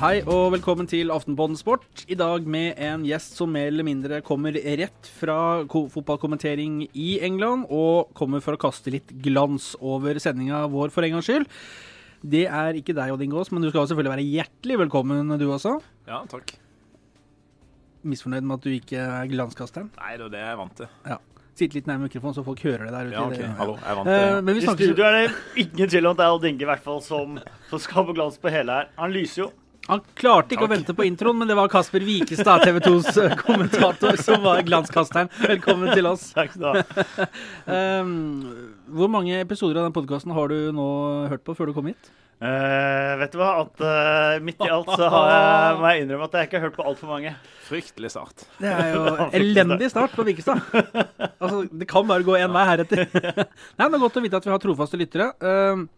Hei og velkommen til Aftenpodden Sport. I dag med en gjest som mer eller mindre kommer rett fra ko- fotballkommentering i England, og kommer for å kaste litt glans over sendinga vår for en gangs skyld. Det er ikke deg, Odd Ingås, men du skal selvfølgelig være hjertelig velkommen, du også. Ja, takk. Misfornøyd med at du ikke er glanskasteren? Nei, det er det jeg er vant til. Ja. Sitte litt nærme mikrofonen, så folk hører det der ute. Ja, ok, hallo, jeg er vant Eh, til men vi I studio er det ingen tvil om at det er Odd Inge i hvert fall som, som skal på glans på hele her. Han lyser jo. Han klarte ikke å vente på introen, men det var Kasper Wikestad, TV 2s kommentator, som var glanskasteren. Velkommen til oss. Takk skal du ha. Um, hvor mange episoder av den podkasten har du nå hørt på før du kom hit? Uh, vet du hva? At uh, midt i alt så har jeg, må jeg innrømme at jeg ikke har hørt på altfor mange. Fryktelig start. Det er jo elendig start på Wikestad. Altså, det kan bare gå én vei heretter. Nei, Det er godt å vite at vi har trofaste lyttere. Um,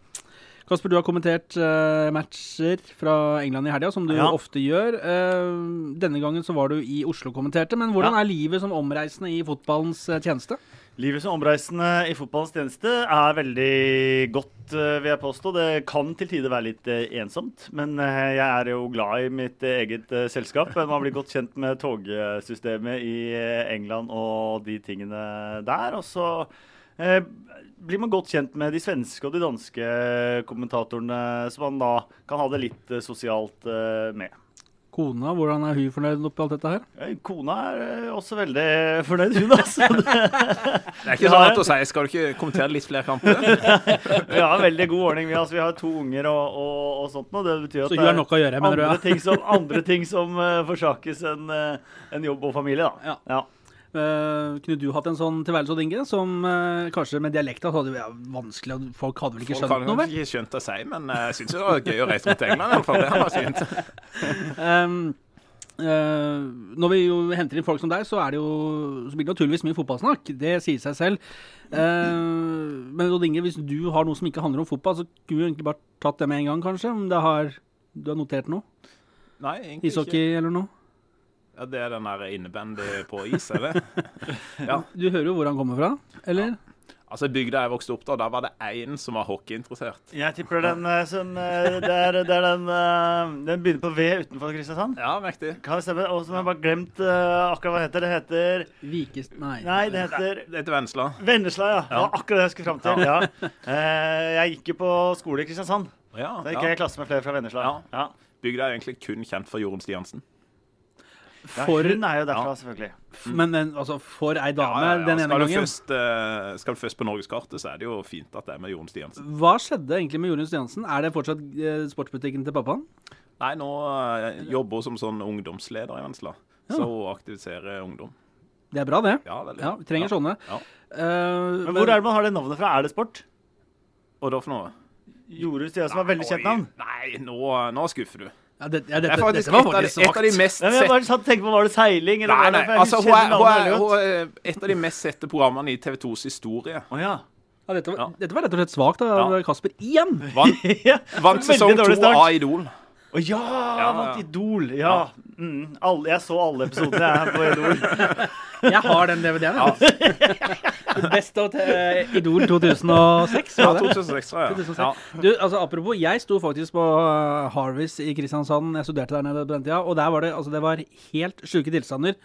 Kasper, du har kommentert uh, matcher fra England i helga, som du Ja. ofte gjør. Uh, denne gangen så var du i Oslo og kommenterte, men hvordan Ja. er livet som omreisende i fotballens eh, tjeneste? Livet som omreisende i fotballens tjeneste er veldig godt, vil jeg påstå. Det kan til tider være litt ensomt, men jeg er jo glad i mitt eget selskap. Man blir godt kjent med togsystemet i England og de tingene der. Og så blir man godt kjent med de svenske og de danske kommentatorene, så man da kan ha det litt eh, sosialt eh, med. Kona, hvordan er hun fornøyd oppi alt dette her? Eh, Kona er eh, også veldig fornøyd, hun altså. Det er ikke sånn at å si, skal du ikke kommentere litt flere kamper? Vi har veldig god ordning. Vi, altså, vi har to unger og, og, og sånt Og Det betyr at Så hun har nok å gjøre, mener du? andre Ja. ting som, andre ting som uh, forsakes enn uh, en jobb og familie, da. Ja. Ja. Eh, kunne du hatt en sånn tilværelse, Odd som uh, kanskje med dialekta så hadde vært vanskelig Folk hadde vel ikke skjønt har Folk vel? ikke skjønt å si, men jeg syns det var gøy å reise mot England. i. Det var fint. Um, Uh, når vi jo henter inn folk som deg, så, er det jo, så blir det naturligvis mye fotballsnakk. Det sier seg selv. Uh, men Odd Inge, hvis du har noe som ikke handler om fotball, så kunne du egentlig bare tatt det med en gang, kanskje? Om det har, du har notert noe? Nei, egentlig ikke. Ishockey eller noe? Ja, det er den der innebandy på is, er det? Ja. Du hører jo hvor han kommer fra, eller? Altså, Bygda jeg vokste opp da, da var det én som var hockeyinteressert. Jeg tipper den uh, som uh, det, er, det er den uh, Den begynner på V utenfor Kristiansand. Ja, mektig. Kan det stemme? Og som jeg bare glemt akkurat hva det heter. Det heter Vikest... Nei. Nei, det heter Det heter Vennesla. Vennesla, ja. Det var akkurat det jeg skulle fram til. Ja. ja. jeg gikk jo på skole i Kristiansand. Ja, Da gikk jeg ja. i klasse med flere fra Vennesla. Ja. Ja. Bygda er egentlig kun kjent for Jorunn Stiansen. Ja, hun er jo derfra, Ja. selvfølgelig. men den, altså, for ei dame Ja, ja, ja. den ene Skal gangen. først, uh, skal du først på norgeskartet, så er det jo fint at det er med Jorunn Stiansen. Hva skjedde egentlig med Jorunn Stiansen? Er det fortsatt uh, sportsbutikken til pappaen? Nei, nå uh, jobber hun som sånn ungdomsleder i Vennesla. Ja. Så hun aktiviserer ungdom. Det er bra, det. Ja, veldig. Ja, Vi trenger ja. sånne. Ja. Eh, Men hvor er det man har det navnet fra? Er det sport? Og da for noe? Jorunn Stiansen var veldig kjent navn. Nei, nå, nå skuffer du. Ja, det, ja, Det dette, er faktisk dette var et av, de, faktisk et av de mest sette ja, jeg bare tenkte på, Var det seiling? Eller Nei, nei. det, nei, altså, hun er, hun er, hun er et av de mest sette programmene i TV 2s historie. Oh, ja. Ja, dette, var, Ja. dette var rett og slett svakt av Ja. Kasper igjen. Vant, vant sesong to av Idol. Å ja, Ja, vant. Idol. Ja. Mm, alle, jeg så alle episodene jeg, på Idol. Jeg har den DVD-en. Ja. Best of eh, Idol 2006. Ja, Var det? 2006, tror jeg. 2006. Ja. Du, altså Apropos, jeg sto faktisk på uh, Harvis i Kristiansand. Jeg studerte der nede på den tida. Og der var det, altså, det var helt sjuke tilstander.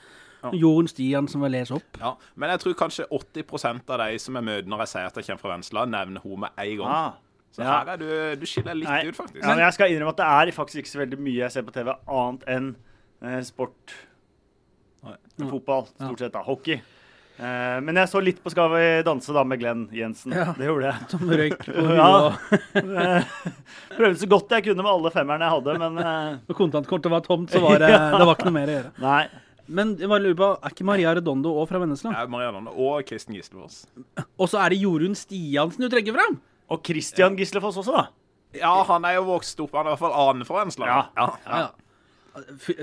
Ja. Jorunn Stian som var lese opp. Ja. Men jeg tror kanskje 80% av de som jeg møter når jeg sier at jeg kommer fra Vennesla, nevner hun med en gang. Ah. Så Ja. her er du, du skiller litt Nei. ut, faktisk. Ja, men jeg skal innrømme at det er faktisk ikke så veldig mye jeg ser på TV annet enn eh, sport. Nei. Fotball, stort sett. da, Hockey. Eh, men jeg så litt på Skal vi danse da med Glenn Jensen. Ja. Det gjorde jeg. Som røyk på huet. Ja. Eh, Prøvde så godt jeg kunne med alle femmerne jeg hadde, men eh, Når kontantkortet var tomt, så var det, det var ikke noe mer å gjøre. nei. Men jeg bare lurer på, er ikke Maria Redondo òg fra Vennesla? Ja, Maria Redondo og Kristen Gislefoss. Og så er det Jorunn Stiansen du trekker fram! Og Christian Gislefoss også, da. Ja, han er jo vokst opp. Han er i hvert fall annen fra Vennesla. Ja. ja. Ja,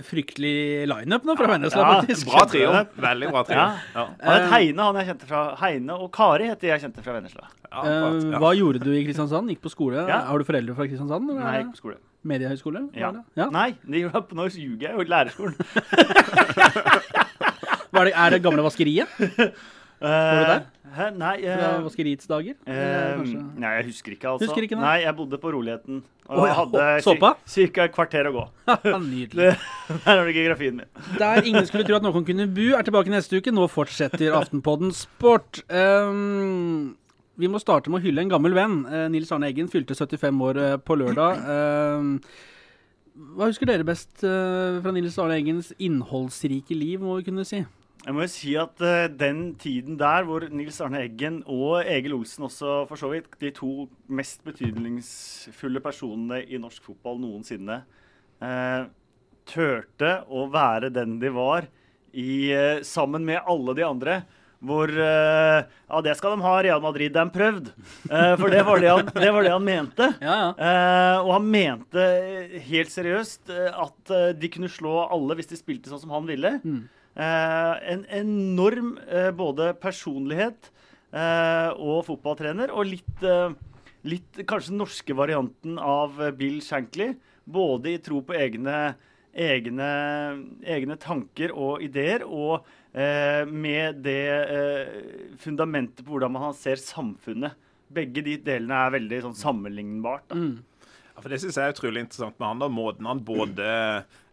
Fryktelig lineup nå fra Vennesla, Ja, faktisk. Bra trio. Veldig bra trio. Ja. Ja. Han het Heine, han jeg kjente fra Heine, og Kari heter jeg kjente fra Vennesla. Ja, Eh, ja. hva gjorde du i Kristiansand? Gikk på skole? Ja. Har du foreldre fra Kristiansand? Eller? Nei, jeg gikk på skole. Mediehøgskole? Ja. Ja. Nei, det gjorde jeg på nå ljuger jeg jo. Lærerskolen. er, det, er det gamle vaskeriet? Var du der? Nei, Fra eh, Vaskeriets dager? Uh, nei, jeg husker ikke, altså. Husker ikke, nei? nei, jeg bodde på Roligheten. Og oh, jeg hadde Såpa? ca. et kvarter å gå. Nydelig. Der har du geografien min. Der ingen skulle tro at noen kunne bu, er tilbake neste uke. Nå fortsetter Aftenpodden Sport. Um, vi må starte med å hylle en gammel venn. Uh, Nils Arne Eggen fylte 75 år uh, på lørdag. Uh, hva husker dere best fra Nils Arne Eggens innholdsrike liv, må vi kunne si? Jeg må jo si at uh, den tiden der hvor Nils Arne Eggen og Egil Olsen også for så vidt, de to mest betydningsfulle personene i norsk fotball noensinne, uh, turte å være den de var i, uh, sammen med alle de andre. Hvor Ja, det skal de ha, Real Madrid. De har prøvd. For det var det han, det var det han mente. Ja, ja. Og han mente helt seriøst at de kunne slå alle hvis de spilte sånn som han ville. Eh, en enorm eh, både personlighet eh, og fotballtrener, og litt, eh, litt kanskje den norske varianten av eh, Bill Shankly. Både i tro på egne, egne, egne tanker og ideer, og eh, med det eh, fundamentet på hvordan man ser samfunnet. Begge de delene er veldig sånn sammenlignbart. Da. Ja, for Det synes jeg er utrolig interessant med han. da, Måten han både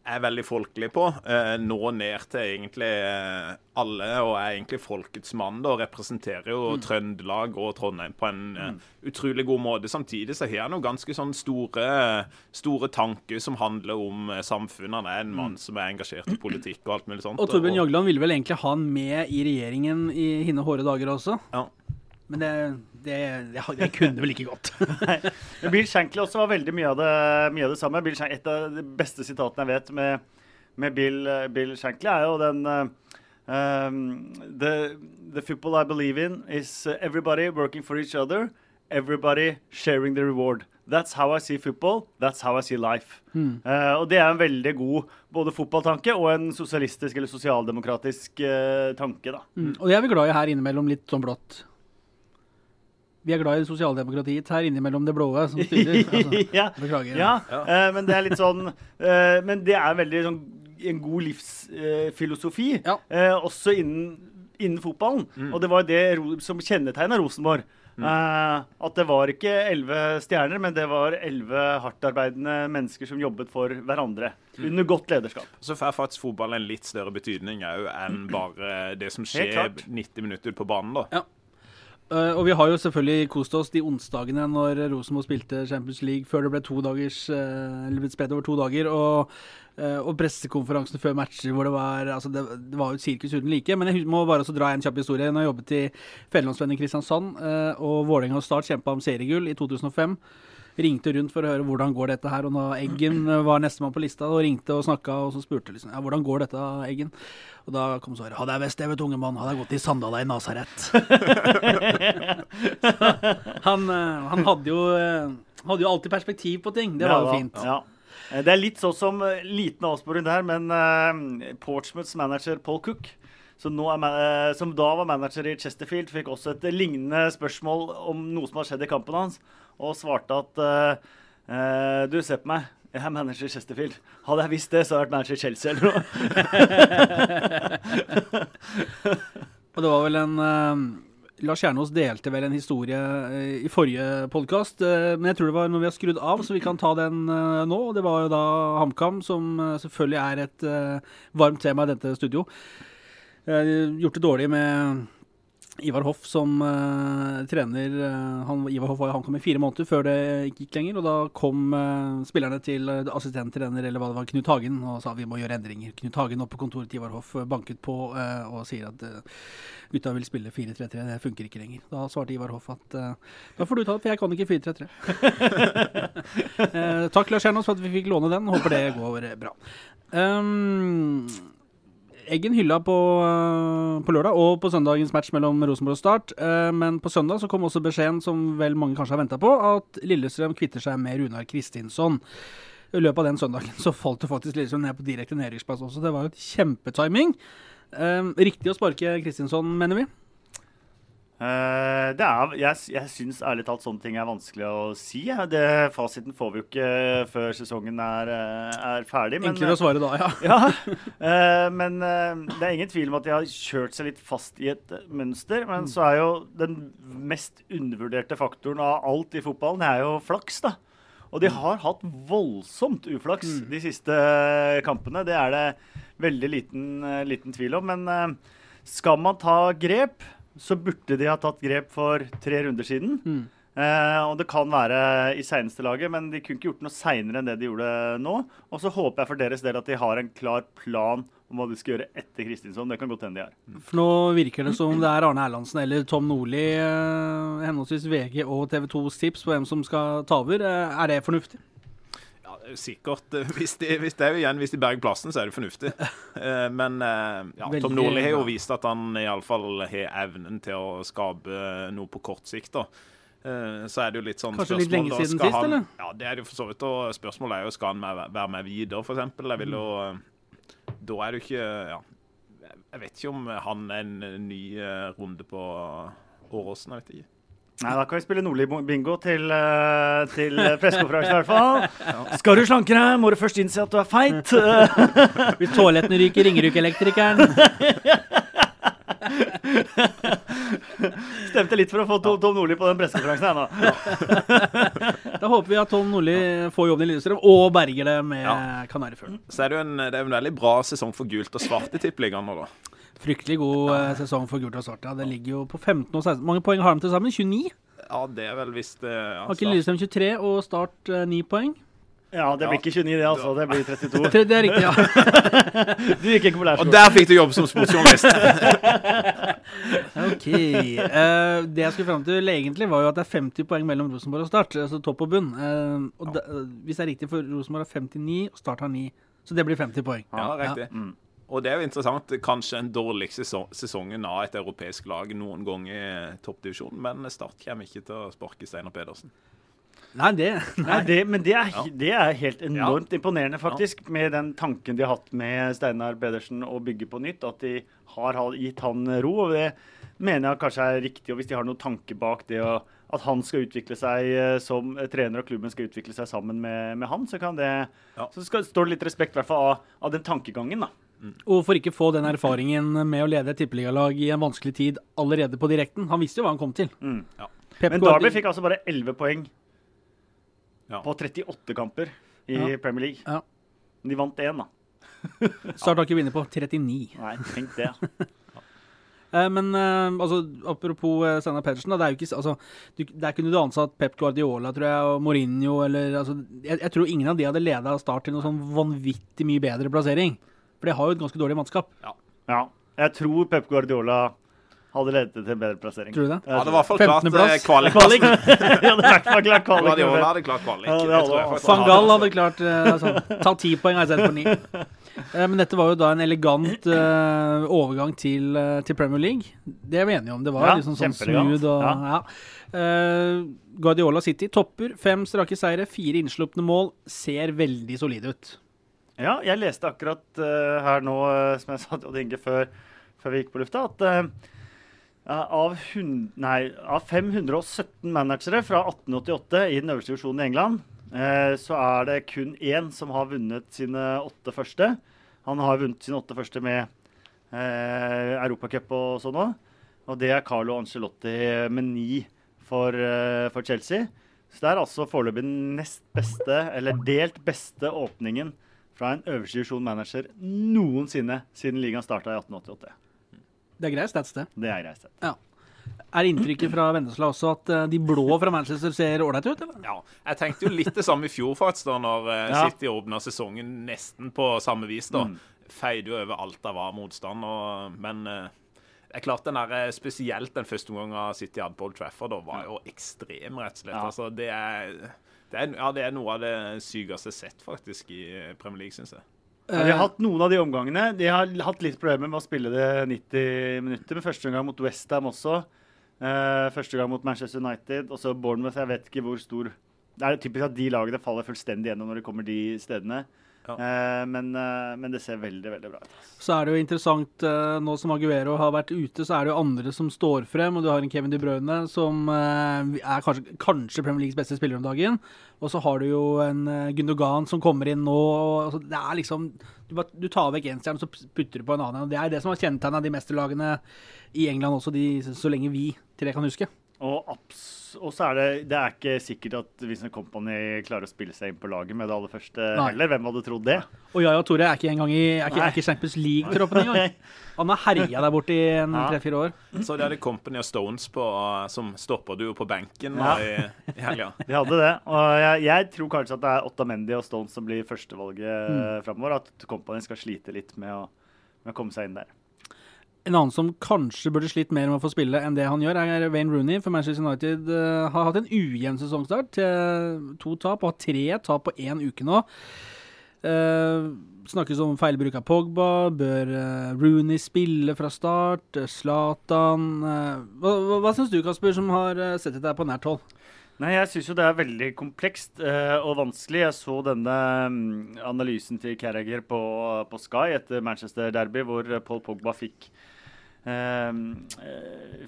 er veldig folkelig på, eh, nå ned til egentlig eh, alle, og er egentlig folkets mann. da, Representerer jo Trøndelag og Trondheim på en eh, utrolig god måte. Samtidig så har han jo ganske sånn store, store tanker som handler om samfunnet. Han er en mann som er engasjert i politikk og alt mulig sånt. Og Torbjørn Jagland ville vel egentlig ha han med i regjeringen i hine hårde dager også. Ja. Men det, det, det, kunne vel ikke gått. Bill Shankly også var veldig mye av det, mye av det samme. Bill Shank, et av de beste sitatene jeg vet med, med Bill, Bill Shankly, er jo den eh, um, the, the football I believe in is uh, everybody working for each other, everybody sharing the reward. That's how I see football, that's how I see life. Eh, og det er en veldig god både fotballtanke og en sosialistisk eller sosialdemokratisk uh, tanke, da. Mm. Og det er vi glad i her innimellom litt sånn blått. Vi er glad i sosialdemokratiet her innimellom det blåe som styrer. Altså, ja. beklager. Ja, eh, men det er litt sånn eh, Men det er veldig sånn en god livsfilosofi, Ja. eh, også innen, innen fotballen. Og det var det som kjennetegna Rosenborg. Eh, at det var ikke elleve stjerner, men det var elleve hardtarbeidende mennesker som jobbet for hverandre. Under godt lederskap. Så får faktisk fotball en litt større betydning òg enn bare det som skjer 90 minutter på banen. da. Ja. Eh, og vi har jo selvfølgelig kost oss de onsdagene når Rosenborg spilte Champions League før det ble to dagers uh, Eller spredt over to dager. Og, uh, og pressekonferansen før matcher hvor det var Altså, det, det var jo et sirkus uten like. Men jeg må bare også dra en kjapp historie. Når jeg jobbet i Fjellandsvennen i Kristiansand, og Vålerenga og Start kjempa om seriegull i 2005 ringte rundt for å høre hvordan går dette her. Og da Eggen var nestemann på lista, og ringte og snakka og så spurte liksom, ja, hvordan går dette, Eggen. Og da kom svaret ja, det er best, det, vet unge mann. Hadde jeg gått i sandala i Nasaret. han, eh, han hadde jo eh, hadde jo alltid perspektiv på ting. Det var jo fint. Ja. Eh, Det er litt sånn som liten avsporing der, men uh, Portsmouths manager Paul Cook, som, er, som da var manager i Chesterfield, fikk også et lignende spørsmål om noe som hadde skjedd i kampen hans, og svarte at uh, Du, se på meg. Jeg er manager i Chesterfield. Hadde jeg visst det, så hadde jeg vært manager i Chelsea eller noe. Og det var vel en uh, Lars Kjernås delte vel en historie uh, i forrige podkast, men jeg tror det var når vi har skrudd av, så vi kan ta den nå. Det var jo da HamKam, som selvfølgelig er et varmt tema i dette studio. Gjort det dårlig med Ivar Hoff som uh, trener. eh, han, Ivar Hoff var i HamKam i fire måneder før det gikk lenger. Og da kom uh, spillerne til uh, assistenttrener eller hva det var, Knut Hagen og sa vi må gjøre endringer. Knut Hagen opp på kontoret til Ivar Hoff banket på og sier at gutta vil spille 4-3-3, det funker ikke lenger. Da svarte Ivar Hoff at da får du ta det, for jeg kan ikke 4-3-3. eh, takk Lars Jernås for at vi fikk låne den. Håper det går bra. Um, Eggen hylla på, eh, på lørdag og på søndagens match mellom Rosenborg og Start. eh, men på søndag så kom også beskjeden, som vel mange kanskje har venta på, at Lillestrøm kvitter seg med Runar Kristinsson. I løpet av den søndagen så falt det faktisk Lillestrøm ned på direkte nedrykksplass også. Det var jo et kjempetiming. Eh, riktig å sparke Kristinsson, mener vi. Eh, det er, jeg jeg syns ærlig talt sånne ting er vanskelig å si. ja. Det, fasiten får vi jo ikke før sesongen er, eh, er ferdig. Men, Enklere å svare da, ja. ja, uh, men uh, det er ingen tvil om at de har kjørt seg litt fast i et eh, mønster. Men så er jo den mest undervurderte faktoren av alt i fotballen, det er jo flaks, da. Og de har hatt voldsomt uflaks de siste eh, kampene. Det er det veldig liten, eh, liten tvil om. Men eh, skal man ta grep, så burde de ha tatt grep for tre runder siden. Mm. Eh, og det kan være i seneste laget, men de kunne ikke gjort noe seinere enn det de gjorde nå. Og så håper jeg for deres del at de har en klar plan om hva de skal gjøre etter Kristinsson. Det kan godt hende de har. For nå virker det som det er Arne Erlandsen eller Tom Nordli, eh, henholdsvis VG og TV 2s tips på hvem som skal ta over. Eh, Er det fornuftig? Ja, det er jo sikkert. eh, Hvis de, hvis det jo igjen, hvis de berger plassen, så er det fornuftig. Eh, Men eh, ja, Tom Nordli har jo vist at han iallfall har evnen til å skape noe på kort sikt. da. Så er det jo litt sånn Kanskje litt lenge siden sist, eller? Ja, det er det jo for så vidt. Og spørsmålet er jo skal han være med videre, f.eks. Jeg vil jo Da er det jo ikke Ja. Jeg vet ikke om han er en ny runde på Åråsen. Jeg vet ikke. Nei, Da kan vi spille Nordli-bingo til, eh, til pressekonferansen i hvert fall. Skal du slanke deg, må du først innse at du er feit. Eh, Hvis toalettene ryker, ringer du ikke elektrikeren. Stemte litt for å få Tom, Tom Nordli på den pressekonferansen her nå. Da håper vi at Tom Nordli får jobben i Lillestrøm og berger det med Ja. Kanarifuglen. Så er det jo en, det er en veldig bra sesong for gult og svart i Tippeligaen nå, da. Fryktelig god ja. sesong for Gult og Svart. Ja. Det ligger jo på 15 og 16. Mange poeng har de til sammen? 29? Ja, det er vel visst det. ja, Har ikke Start- Lillestrøm 23 og Start eh, 9 poeng? Ja, det blir ikke 29, det, altså. Det blir 32. Det er riktig, ja. Du gikk ikke på Og der fikk du jobb som sportsjournalist! Ok. Uh, det jeg skulle fram til egentlig, var jo at det er 50 poeng mellom Rosenborg og Start. Altså topp og bunn. Uh, og da, hvis det er riktig, for Rosenborg har 59 og Start har 9. Så det blir 50 poeng. Ja, riktig. Mm. Og det er jo interessant. Kanskje en dårligste sesongen av et europeisk lag noen gang i toppdivisjonen, men Start kommer ikke til å sparke Steinar Pedersen. Nei, det Nei, det, men det er, Ja. det er helt enormt imponerende, faktisk, med den tanken de har hatt med Steinar Pedersen å bygge på nytt. At de har gitt han ro. og Det mener jeg kanskje er riktig. og Hvis de har noen tanke bak det, å, at han skal utvikle seg eh, som eh, trener og klubben skal utvikle seg sammen med, med han, så kan det Ja. Så skal, står det litt respekt i hvert fall av, av den tankegangen. da. Og for ikke få den erfaringen med å lede et tippeligalag i en vanskelig tid allerede på direkten. Han visste jo hva han kom til. Mm. Ja. Men Darby fikk altså bare 11 poeng Ja. på 38 kamper i Ja. Premier League. Ja. De vant én, da. Start har ikke vunnet på 39. Nei, tenk det. Eh, men eh, altså, apropos uh, Steinar Pedersen, da, det er jo ikke altså, du, Der kunne du ansatt Pep Guardiola tror jeg, og Mourinho eller altså, jeg, jeg tror ingen av de hadde leda Start til noen sånn vanvittig mye bedre plassering. For de har jo et ganske dårlig mannskap. Ja. Jeg tror Pep Guardiola hadde ledet til en bedre plassering. Tror du det? Ja, det var i hvert fall klart 15. plass. eh, ja, det er hvert fall klart kvalik. Guardiola hadde klart kvalik. Ja, det hadde jeg han. Van Gaal hadde klart uh, altså, Ta ti poeng istedenfor ni. Eh, men dette var jo da en elegant uh, overgang til, uh, til Premier League. Det er vi enige om. Det var Ja, liksom sånn smooth og ja. Eh, Guardiola City topper. Fem strake seire, fire innslupne mål. Ser veldig solide ut. Ja, jeg leste akkurat uh, her nå, eh, som jeg sa til Odd Inge før, før vi gikk på lufta, at eh, av, hund, nei, av 517 managere fra 1888 i den øverste divisjonen i England, så er det kun én som har vunnet sine åtte første. Han har vunnet sine åtte første med eh, Europacup og sånn òg. Og det er Carlo Ancelotti med ni for, for Chelsea. Så det er altså foreløpig den nest beste, eller delt beste åpningen fra en øverste divisjon manager noensinne siden ligaen starta i 1888. Det er grei stats, det. Det er greit. Ja. Er inntrykket fra Vennesla også at eh, de blå fra Manchester ser ålreite ut, eller? Ja, jeg tenkte jo litt det samme i fjor, faktisk, da når eh, Ja. City åpna sesongen nesten på samme vis. da. Mm. Feide jo over alt av var motstand. Og, men eh, det er klart den der, spesielt den første omgangen City hadde på Old Trafford, da, var jo ekstrem, rett og slett. Ja. Altså, det, er, det, er, ja, det er noe av det sykeste jeg har sett faktisk i eh, Premier League, syns jeg. Ja, de har hatt noen av de omgangene. De har hatt litt problemer med å spille det 90 minutter. Men første gang mot Westham også. Eh, første gang mot Manchester United. Og så Bournemouth. Jeg vet ikke hvor stor Det er typisk at de lagene faller fullstendig gjennom når de kommer de stedene. Ja. Eh, men, eh, men, det ser veldig veldig bra ut. Så er det jo interessant, eh, nå som Aguero har vært ute, så er det jo andre som står frem. Og du har en Kevin De Bruyne som er kanskje, kanskje, Premier Leagues beste spiller om dagen. Og så har du jo en Gundogan som kommer inn nå. Og, altså, det er liksom Du, du tar vekk én stjerne, så putter du på en annen. Og det er det som har kjennetegna de mesterlagene i England også, de, så lenge vi til det kan huske. Og absolutt og så er det, det er ikke sikkert at Vincent Company klarer å spille seg inn på laget med det aller første Nei. heller. Hvem hadde trodd det? Og Yaya Tore er ikke engang i er ikke, er ikke Champions League-troppen engang. Han har herja der borte i tre-fire år. Så de hadde Company og Stones på, som stopper du på benken ja. i, i helga. De hadde det. Og jeg, jeg, tror kanskje at det er Ottamendi og Stones som blir førstevalget mm. framover. At Company skal slite litt med å, med å komme seg inn der. En annen som kanskje burde slitt mer med å få spille enn det han gjør, er Wayne Rooney. For Manchester United uh, har hatt en ujevn sesongstart. Uh, to tap, og tre tap på én uke nå. Uh, snakkes om feilbruk av Pogba. Bør Rooney spille fra start? Zlatan Hva, hva, syns du, Kasper, som har sett dette på nært hold? Nei, Jeg syns jo det er veldig komplekst og vanskelig. Jeg så denne um, analysen til Carragher på, på Sky etter Manchester Derby, hvor Paul Pogba fikk eh,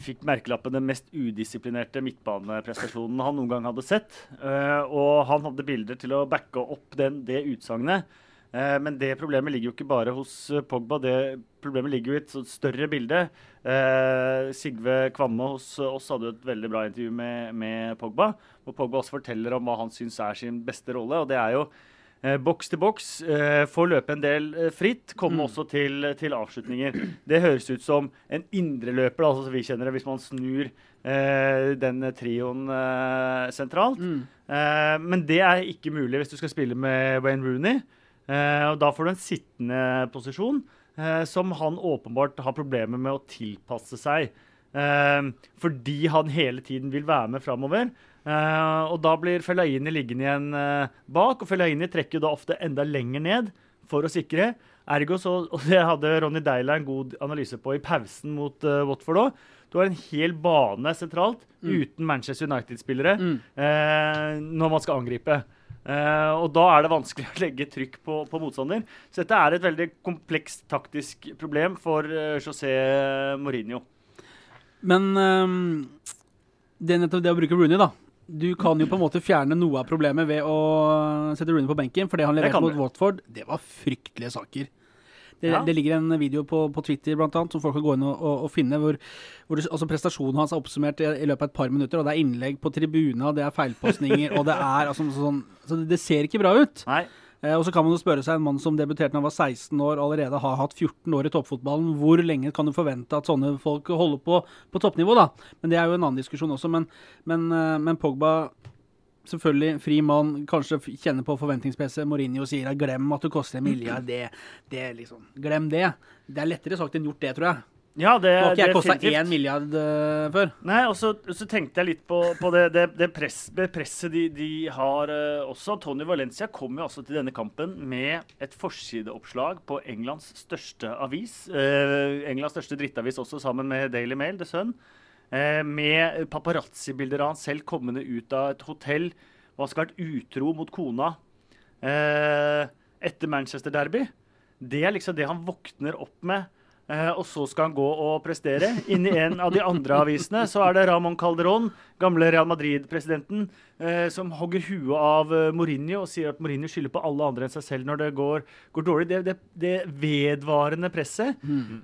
fikk merkelappen den mest udisiplinerte midtbaneprestasjonen han noen gang hadde sett. Eh, og han hadde bilder til å backe opp den, det utsagnet. Eh, men det problemet ligger jo ikke bare hos Pogba, det problemet ligger jo i et større bilde. Sigve Kvamme hos oss hadde jo et veldig bra intervju med, med Pogba. Hvor Pogba også forteller om hva han syns er sin beste rolle. og det er jo Eh, boks til boks. Eh, får løpe en del eh, fritt. Komme mm. også til, til, avslutninger. Det høres ut som en indreløper, altså, vi kjenner det, hvis man snur eh, den trioen eh, sentralt. Mm. Eh, men det er ikke mulig hvis du skal spille med Wayne Rooney. og Da får du en sittende posisjon som han åpenbart har problemer med å tilpasse seg. Fordi han hele tiden vil være med framover. Uh, og da blir Fellaini liggende igjen uh, bak, og Fellaini trekker da ofte enda lenger ned for å sikre. Ergo så, og Det hadde Ronny Deila en god analyse på i pausen mot uh, Watford òg. Du har en hel bane sentralt mm. uten Manchester United-spillere mm. når man skal angripe. og da er det vanskelig å legge trykk på, på, motstander. Så dette er et veldig komplekst taktisk problem for José Mourinho. Men um, det, det å bruke Rooney, da du kan jo på en måte fjerne noe av problemet ved å sette Rooney på benken. For det han leverte mot Watford, det var fryktelige saker. Det, ja. det, ligger en video på, på Twitter blant annet, som folk kan gå inn og, og, og finne, hvor, hvor det, altså prestasjonen hans er oppsummert i, i, løpet av et par minutter. og Det er innlegg på tribuna, det er feilpostninger, og det er altså, sånn, så det, det ser ikke bra ut. Nei. Eh, og så kan man jo spørre seg en mann som debuterte da han var 16 år allerede har hatt 14 år i toppfotballen, hvor lenge kan du forvente at sånne folk holder på på toppnivå, da? Men det er jo en annen diskusjon også. Men, men, eh, men Pogba Selvfølgelig, fri mann, kanskje kjenner på forventningspresset. Mourinho sier at 'glem at du koster en milliard'. Det, det liksom, Glem det. Det er lettere sagt enn gjort, det, tror jeg. Ja, det, Nå har ikke jeg kosta én milliard uh, før. Nei, og så, så, tenkte jeg litt på, på det, det, det, press, presset de, de har uh, også. Tony Valencia kom jo også til denne kampen med et forsideoppslag på Englands største avis. Uh, Englands største drittavis også, sammen med Daily Mail, The Sun. med paparazzi-bilder av han selv kommende ut av et hotell og han skal ha vært utro mot kona etter Manchester Derby. Det er liksom det han våkner opp med Uh, og så skal han gå og prestere. Inni en av de andre avisene så er det Ramón Calderón, gamle Real Madrid-presidenten, uh, som hogger huet av uh, Mourinho og sier at Mourinho skylder på alle andre enn seg selv når det går, går dårlig. Det, det, det, vedvarende presset. Mm.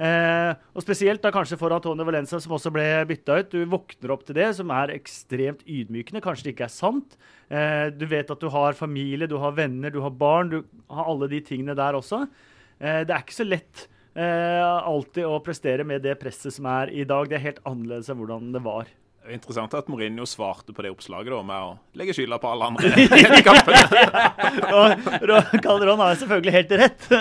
og spesielt da kanskje for Antonio Valenza, som også ble bytta ut. Du våkner opp til det, som er ekstremt ydmykende. Kanskje det ikke er sant. du vet at du har familie, du har venner, du har barn. Du har alle de tingene der også. det er ikke så lett eh, alltid å prestere med det presset som er i dag. Det er helt annerledes enn hvordan det var. Er interessant at Mourinho svarte på det oppslaget da, med å legge skylda på alle andre. og Calderón har selvfølgelig helt rett.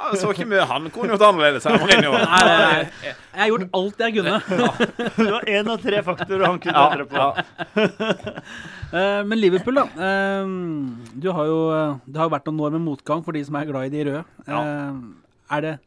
ja, så ikke mye han kunne gjort annerledes her, Mourinho. Nei, nei, nei. Jeg har gjort alt jeg kunne. det var én av tre faktorer han kunne endre på. uh, men Liverpool, da. Uh, du har jo, det har jo vært noen år med motgang for de som er glad i de røde. Er det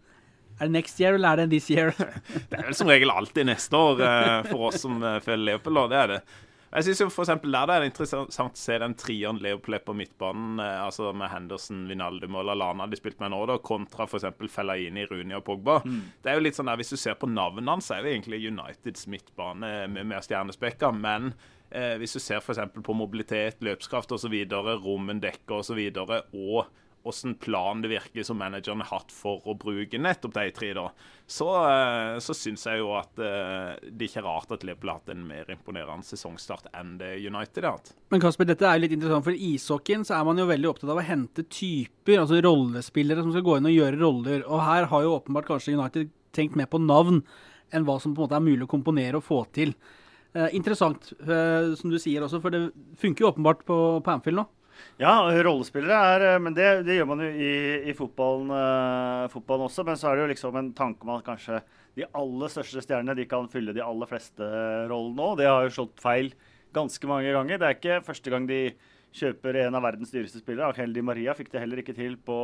er det next year, eller er det this year? det er vel som regel alltid neste år uh, for oss som uh, følger Leopold, Det er det. Jeg synes jo for eksempel Der det er det interessant å se den trieren Leopold på midtbanen, eh, altså med Henderson, Vinaldum og Lallana de spilte med nå, da, kontra f.eks. Fellaini, Rooney og Pogba. Mm. Det er jo litt sånn der, Hvis du ser på navnene hans, så er det egentlig Uniteds midtbane med mer stjernespekker. Men eh, hvis du ser f.eks. på mobilitet, løpskraft osv., rommen dekker osv., og, så videre, og åssen plan det virker som manageren har hatt for å bruke nettopp de tre, da, så, eh, så syns jeg jo at uh, det ikke er rart at Liverpool har hatt en mer imponerende sesongstart enn det United har hatt. Men Kasper, dette er jo litt interessant, for i ishockeyen så er man jo veldig opptatt av å hente typer, altså rollespillere som skal gå inn og gjøre roller. Og her har jo åpenbart kanskje United tenkt mer på navn enn hva som på en måte er mulig å komponere og få til. Eh, interessant, eh, som du sier også, for det funker jo åpenbart på, på Anfield nå. Ja, rollespillere er eh, Men det, det gjør man jo i, i fotballen, uh, fotballen, også. Men så er det jo liksom en tanke om at kanskje de aller største stjernene de kan fylle de aller fleste rollene òg. Det har jo slått feil ganske mange ganger. Det er ikke første gang de kjøper en av verdens dyreste spillere. Heldig Maria fikk det heller ikke til på,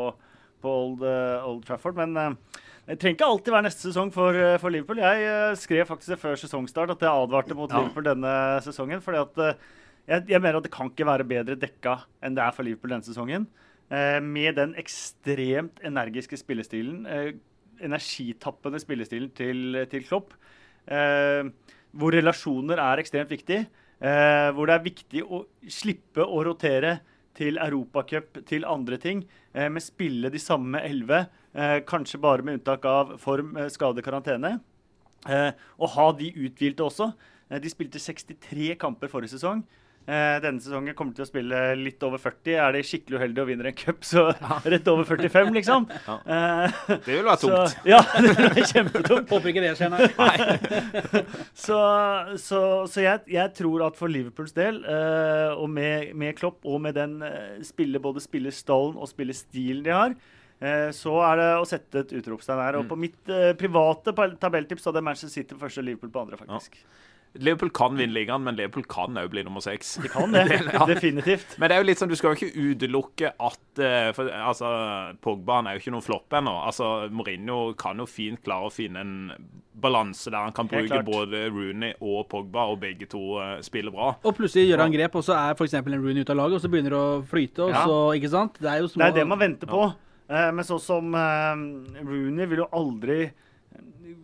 på Old, uh, Old, Trafford. Men uh, det trenger ikke alltid være neste sesong for, for Liverpool. Jeg skrev faktisk før sesongstart at jeg advarte mot ja. Liverpool denne sesongen. fordi at jeg, jeg, mener at det kan ikke være bedre dekka enn det er for Liverpool denne sesongen. Eh, med den ekstremt energiske spillestilen, eh, energitappende spillestilen til, til Klopp, eh, hvor relasjoner er ekstremt viktig, eh, hvor det er viktig å slippe å rotere til Europacup, til andre ting, eh, men spille de samme elleve, eh, kanskje bare med unntak av form, skade, karantene. og ha de uthvilte også. De spilte 63 kamper forrige sesong. Eh, denne sesongen kommer til å spille litt over 40. Er de skikkelig uheldige og vinner en cup, så ja. rett over 45, liksom. Ja. Eh, det vil være tungt. Så, ja, det er kjempetungt. Håper ikke det skjer, nei. så, så, så jeg, jeg, tror at for Liverpools del, uh, og med, med, Klopp og med den spille, både spillerstallen og spillestilen de har, så er det å sette et utropstegn her. Og mm. på mitt private tabelltips hadde Manchester City på første og Liverpool på andre, faktisk. Ja. Liverpool kan vinne ligaen, men Liverpool kan òg bli nummer seks. De kan det, ja. definitivt. Men det er jo litt sånn, du skal jo ikke utelukke at eh, for, altså, Pogba er jo ikke noen flopp ennå. Altså, Mourinho kan jo fint klare å finne en balanse der han kan bruke både Rooney og Pogba, og begge to uh, spiller bra. Og plutselig gjør han grep, og så er f.eks. en Rooney ute av laget, og så begynner det å flyte. og ja. så, ikke sant? Det er jo små... Det er det man venter på. Ja. Uh, men sånn som uh, Rooney vil jo aldri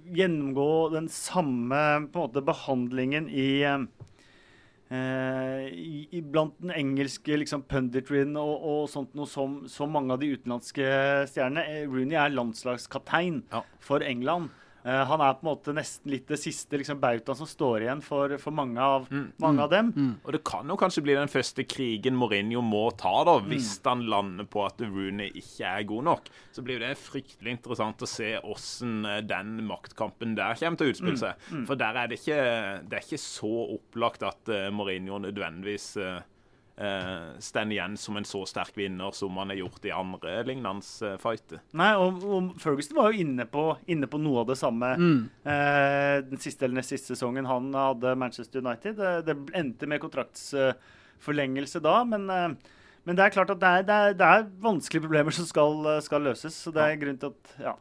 gjennomgå den samme måte, behandlingen i, eh, i, blant den engelske liksom, punditryen og, og, sånt noe som, som mange av de utenlandske stjernene. Eh, Rooney er landslagskaptein ja. for England. Uh, han er på en måte nesten litt det siste liksom, bautaen som står igjen for, for mange, av, mm. mange av, dem. Mm. Og det kan jo kanskje bli den første krigen Mourinho må ta, da, hvis mm. han lander på at Rooney ikke er god nok. Så blir det fryktelig interessant å se hvordan eh, den maktkampen der kommer til å utspille mm. seg. Mm. For der er det ikke, det er ikke så opplagt at uh, Mourinho nødvendigvis uh, uh, står igjen som en så sterk vinner som han har gjort i andre lignende fighter. Nei, og, og, Ferguson var jo inne på, inne på noe av det samme mm. eh, den siste eller nest siste sesongen han hadde Manchester United. Det, det endte med kontraktsforlengelse da, men, men det er klart at det er, det er, det er vanskelige problemer som skal, skal, løses. så det er grunn til at ja.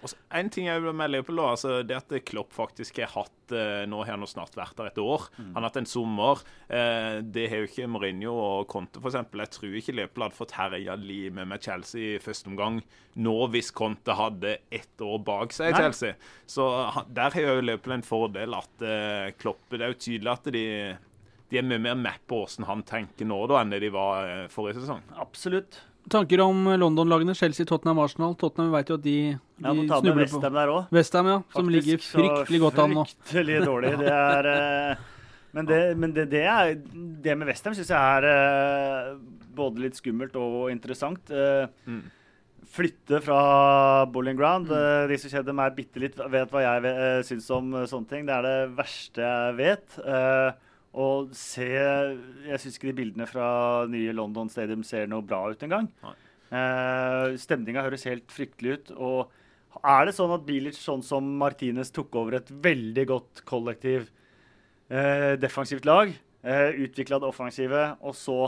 Og en ting jeg vil melde på, altså, det at Klopp faktisk har hatt eh, Nå har han snart vært der et år. Mm. Han har hatt en sommer. Eh, det har jo ikke Mourinho og Conte, f.eks. Jeg tror ikke Liverpool hadde fått herja limet med Chelsea i første omgang nå hvis Conte hadde ett år bak seg i Chelsea. Så der har jo Liverpool en fordel at eh, Klopp Det er jo tydelig at de de er mye mer med på hvordan han tenker nå da, enn det de var forrige sesong. Absolutt. Tanker om London-lagene, Chelsea, Tottenham, Arsenal. Tottenham vet jo at de, de ja, snubler på Westham der òg. Westham, ja. Som Faktisk, ligger fryktelig godt an nå. Fryktelig dårlig. Det er uh, Men, det, men det, det, er, det med Westham syns jeg er uh, både litt skummelt og interessant. Uh, mm. Flytte fra bowling ground. Mm. de som kjenner meg bitte litt, vet hva jeg syns om sånne ting. Det er det verste jeg vet. Og se Jeg syns ikke de bildene fra nye London Stadium ser noe bra ut engang. Eh, Stemninga høres helt fryktelig ut. Og er det sånn at Bilic, sånn som Martinez, tok over et veldig godt kollektiv eh, defensivt lag, eh, utvikla det offensive, og så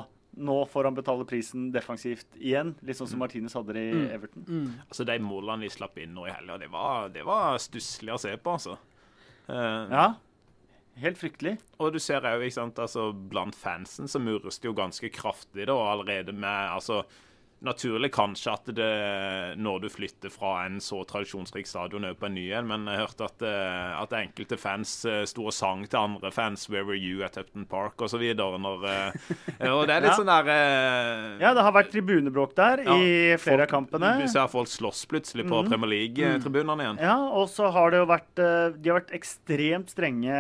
nå får han betale prisen defensivt igjen, litt sånn som mm. Martinez hadde det i mm. Everton. Mm. Altså De målene vi slapp inn nå i helga, det var, det var stusslig å se på, altså. Eh, ja. Helt fryktelig. Og du ser òg, altså, blant fansen så murres det jo ganske kraftig da, allerede med altså naturlig kanskje at det når du flytter fra en så tradisjonsrik stadion over på en ny en, men jeg hørte at, eh, at enkelte fans eh, sto og sang til andre fans 'Where were you at Upton Park?' osv. når eh, Og det er litt ja. sånn der Ja, det har vært tribunebråk der ja, i flere folk, av kampene. Du ser folk slåss plutselig på mm. Premier League-tribunene igjen. Ja, og så har det jo vært De har vært ekstremt strenge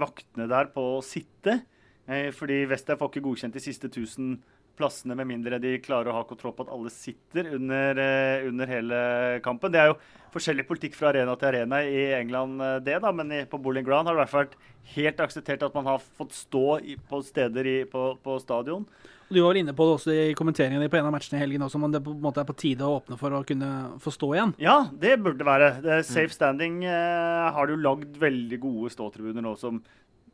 vaktene der på å sitte. Fordi Westham får ikke godkjent de siste 1000 plassene, med mindre de klarer å ha kontroll på at alle sitter under, eh, under, hele kampen. Det er jo forskjellig politikk fra arena til arena i England, eh, det da, men på Bowling Ground har det i hvert fall vært helt akseptert at man har fått stå i, på steder i, på, på, stadion. Du var inne på det også i kommenteringen på en av matchene i helgen også, men det på en måte er på tide å åpne for å kunne få stå igjen? Ja, det burde det være. Det safe standing eh, har du lagd veldig gode ståtribuner nå som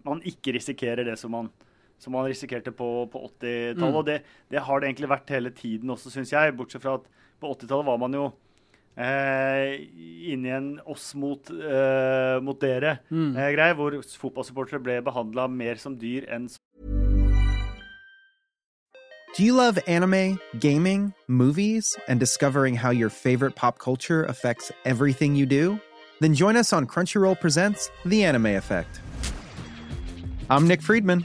man ikke risikerer det som man som man risikerte på, på 80-tallet. Mm. Og det, det, har det egentlig vært hele tiden også, syns jeg. Bortsett fra at på 80-tallet var man jo eh, inne i en oss mot, eh, mot dere mm. eh, greie, hvor fotballsupportere ble behandla mer som dyr enn som Do you love anime, gaming, movies, and discovering how your favorite pop culture affects everything you do? Then join us on Crunchyroll Presents The Anime Effect. I'm Nick Friedman.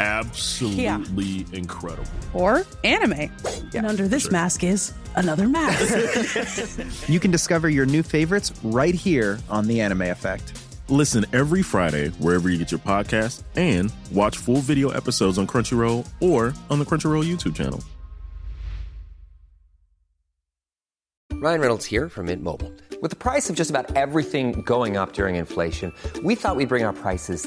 absolutely yeah. incredible. Or anime. Yeah, and under this sure. mask is another mask. you can discover your new favorites right here on The Anime Effect. Listen every Friday wherever you get your podcast and watch full video episodes on Crunchyroll or on the Crunchyroll YouTube channel. Ryan Reynolds here from Mint Mobile. With the price of just about everything going up during inflation, we thought we'd bring our prices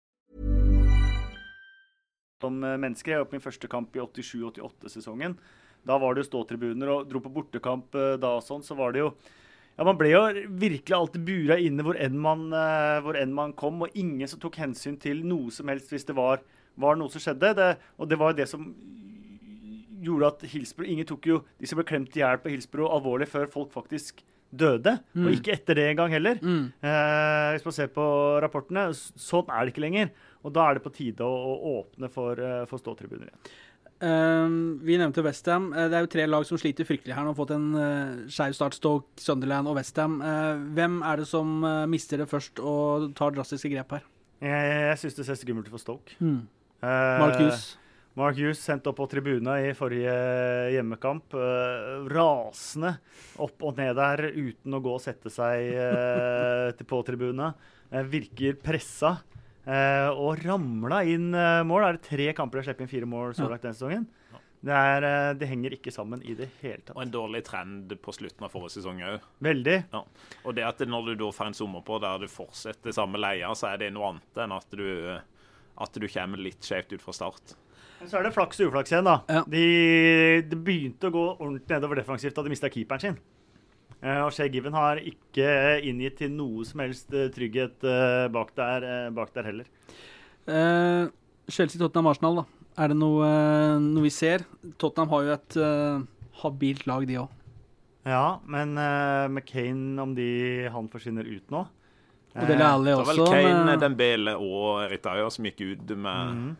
Som eh, menneske, jeg var på min første kamp i 87-88-sesongen. Da var det jo ståtribuner, og dro på bortekamp eh, da og sånn, så var det jo ja, Man ble jo virkelig alltid bura inne hvor enn, man, eh, hvor enn man kom, og ingen som tok hensyn til noe som helst hvis det var, var noe som skjedde. Det, og det var jo det som gjorde at Hillsborough Ingen tok jo de som ble klemt i hjel på Hillsborough, alvorlig før folk faktisk døde. Mm. Og ikke etter det engang heller. Mm. Eh, hvis man ser på rapportene. Sånn er det ikke lenger. Og da er det på tide å, å åpne for, eh, for ståtribuner igjen. Um, vi nevnte Westham. Uh, det er jo tre lag som sliter fryktelig her. Nå har fått en uh, skeiv start. Stoke, Sunderland og Westham. Uh, hvem er det som uh, mister det først og tar drastiske grep her? Jeg, jeg syns det ser skummelt ut for Stoke. Mm. Mark Hughes. Mark Hughes sendt opp på tribuna i forrige hjemmekamp. rasende opp og ned der uten å gå og sette seg på tribuna. virker pressa. Uh, og ramla inn uh, mål. Er det tre kamper de har sluppet inn fire mål så langt denne sesongen? Det, er, uh, det, henger ikke sammen i det hele tatt. Og en dårlig trend på slutten av forrige sesong òg. Veldig. Ja. Og det at når du da får en sommer på der du fortsetter samme leia, så er det noe annet enn at du, at du kommer litt skjevt ut fra start. Men så er det flaks og uflaks igjen, da. Ja. De, de, begynte å gå ordentlig nedover defensivt da de mista keeperen sin. Uh, og Shay Given har ikke inngitt til noe som helst uh, trygghet uh, bak, der, bak, der, heller. Chelsea-Tottenham-Arsenal, da. Er det noe, noe, vi ser? Tottenham har jo et habilt lag, de òg. Ja, men uh, McCain, om de, han forsvinner ut nå Og det Alli også. Det var vel Kane, men... Dembele og Ritaya som gikk ut med mm.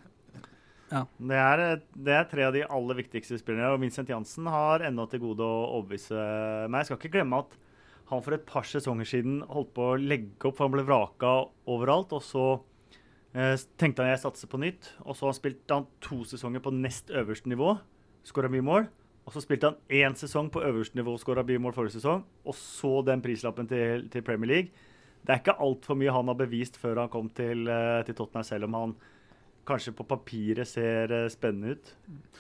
Ja. Det, er, det, er, tre av de aller viktigste spillerne. Og Vincent Jansen har ennå til gode å overbevise meg. Jeg skal ikke glemme at han for et par sesonger siden holdt på å legge opp, for han ble vraka overalt. Og så eh, tenkte han jeg satser på nytt. Og så spilte han to sesonger på nest øverste nivå. Skåra mye mål. Og så spilte han én sesong på øverste nivå, skåra mål forrige sesong. Og så den prislappen til, til Premier League. Det er ikke altfor mye han har bevist før han kom til, eh, til Tottenham, selv om han kanskje på papiret ser eh, spennende ut.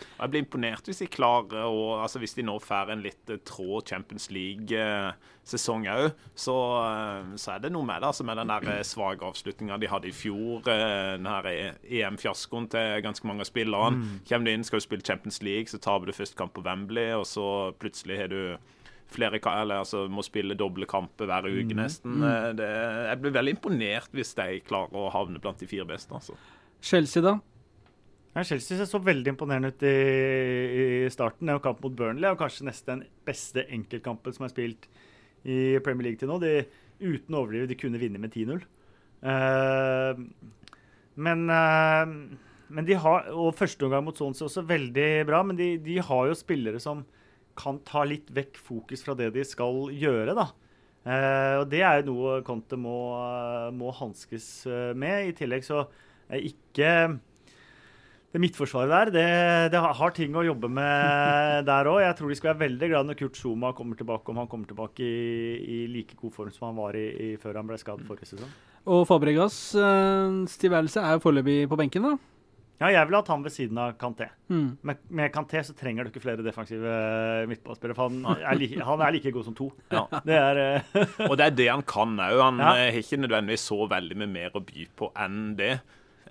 Jeg blir imponert hvis de klarer å altså Hvis de nå får en litt eh, trå Champions League-sesong òg, så, eh, så, er det noe med det. Altså med den der svake avslutninga de hadde i fjor. Den her EM-fiaskoen til ganske mange av spillerne. Mm. Kommer du inn, skal du spille Champions League, så tar du først kamp på Wembley, og så plutselig har du flere, eller altså, må spille doble kamper hver uke, mm. nesten. Mm. Det, jeg blir veldig imponert hvis de klarer å havne blant de fire beste. altså. Chelsea, da? Ja, Chelsea så veldig imponerende ut i, i starten. Det er jo kamp mot Burnley og kanskje nesten den beste enkeltkampen som er spilt i Premier League til nå. De, uten å overdrive, de kunne vinne med 10-0. Uh, eh, men, uh, men de har, Og første omgang mot Swansea også veldig bra, men de, de, har jo spillere som kan ta litt vekk fokus fra det de skal gjøre. da. Uh, og Det er jo noe Conte må, må hanskes med. I tillegg så ikke det midtforsvaret der, det, det, har ting å jobbe med der òg. Jeg tror de skal være veldig glad når Kurt Zuma kommer tilbake, om han kommer tilbake i, i like god form som han var i, i før han ble skadet forrige sesong. Og Fabregas uh, tilværelse er jo foreløpig på benken, da? Ja, jeg vil ha han ved siden av Kanté. Mm. Med, med Kanté så trenger du ikke flere defensive midtbanespillere, for han er, like, han er, like, god som to. Ja. Det er, uh... og det er det han kan òg. Han ja. har ikke nødvendigvis så veldig med mer å by på enn det.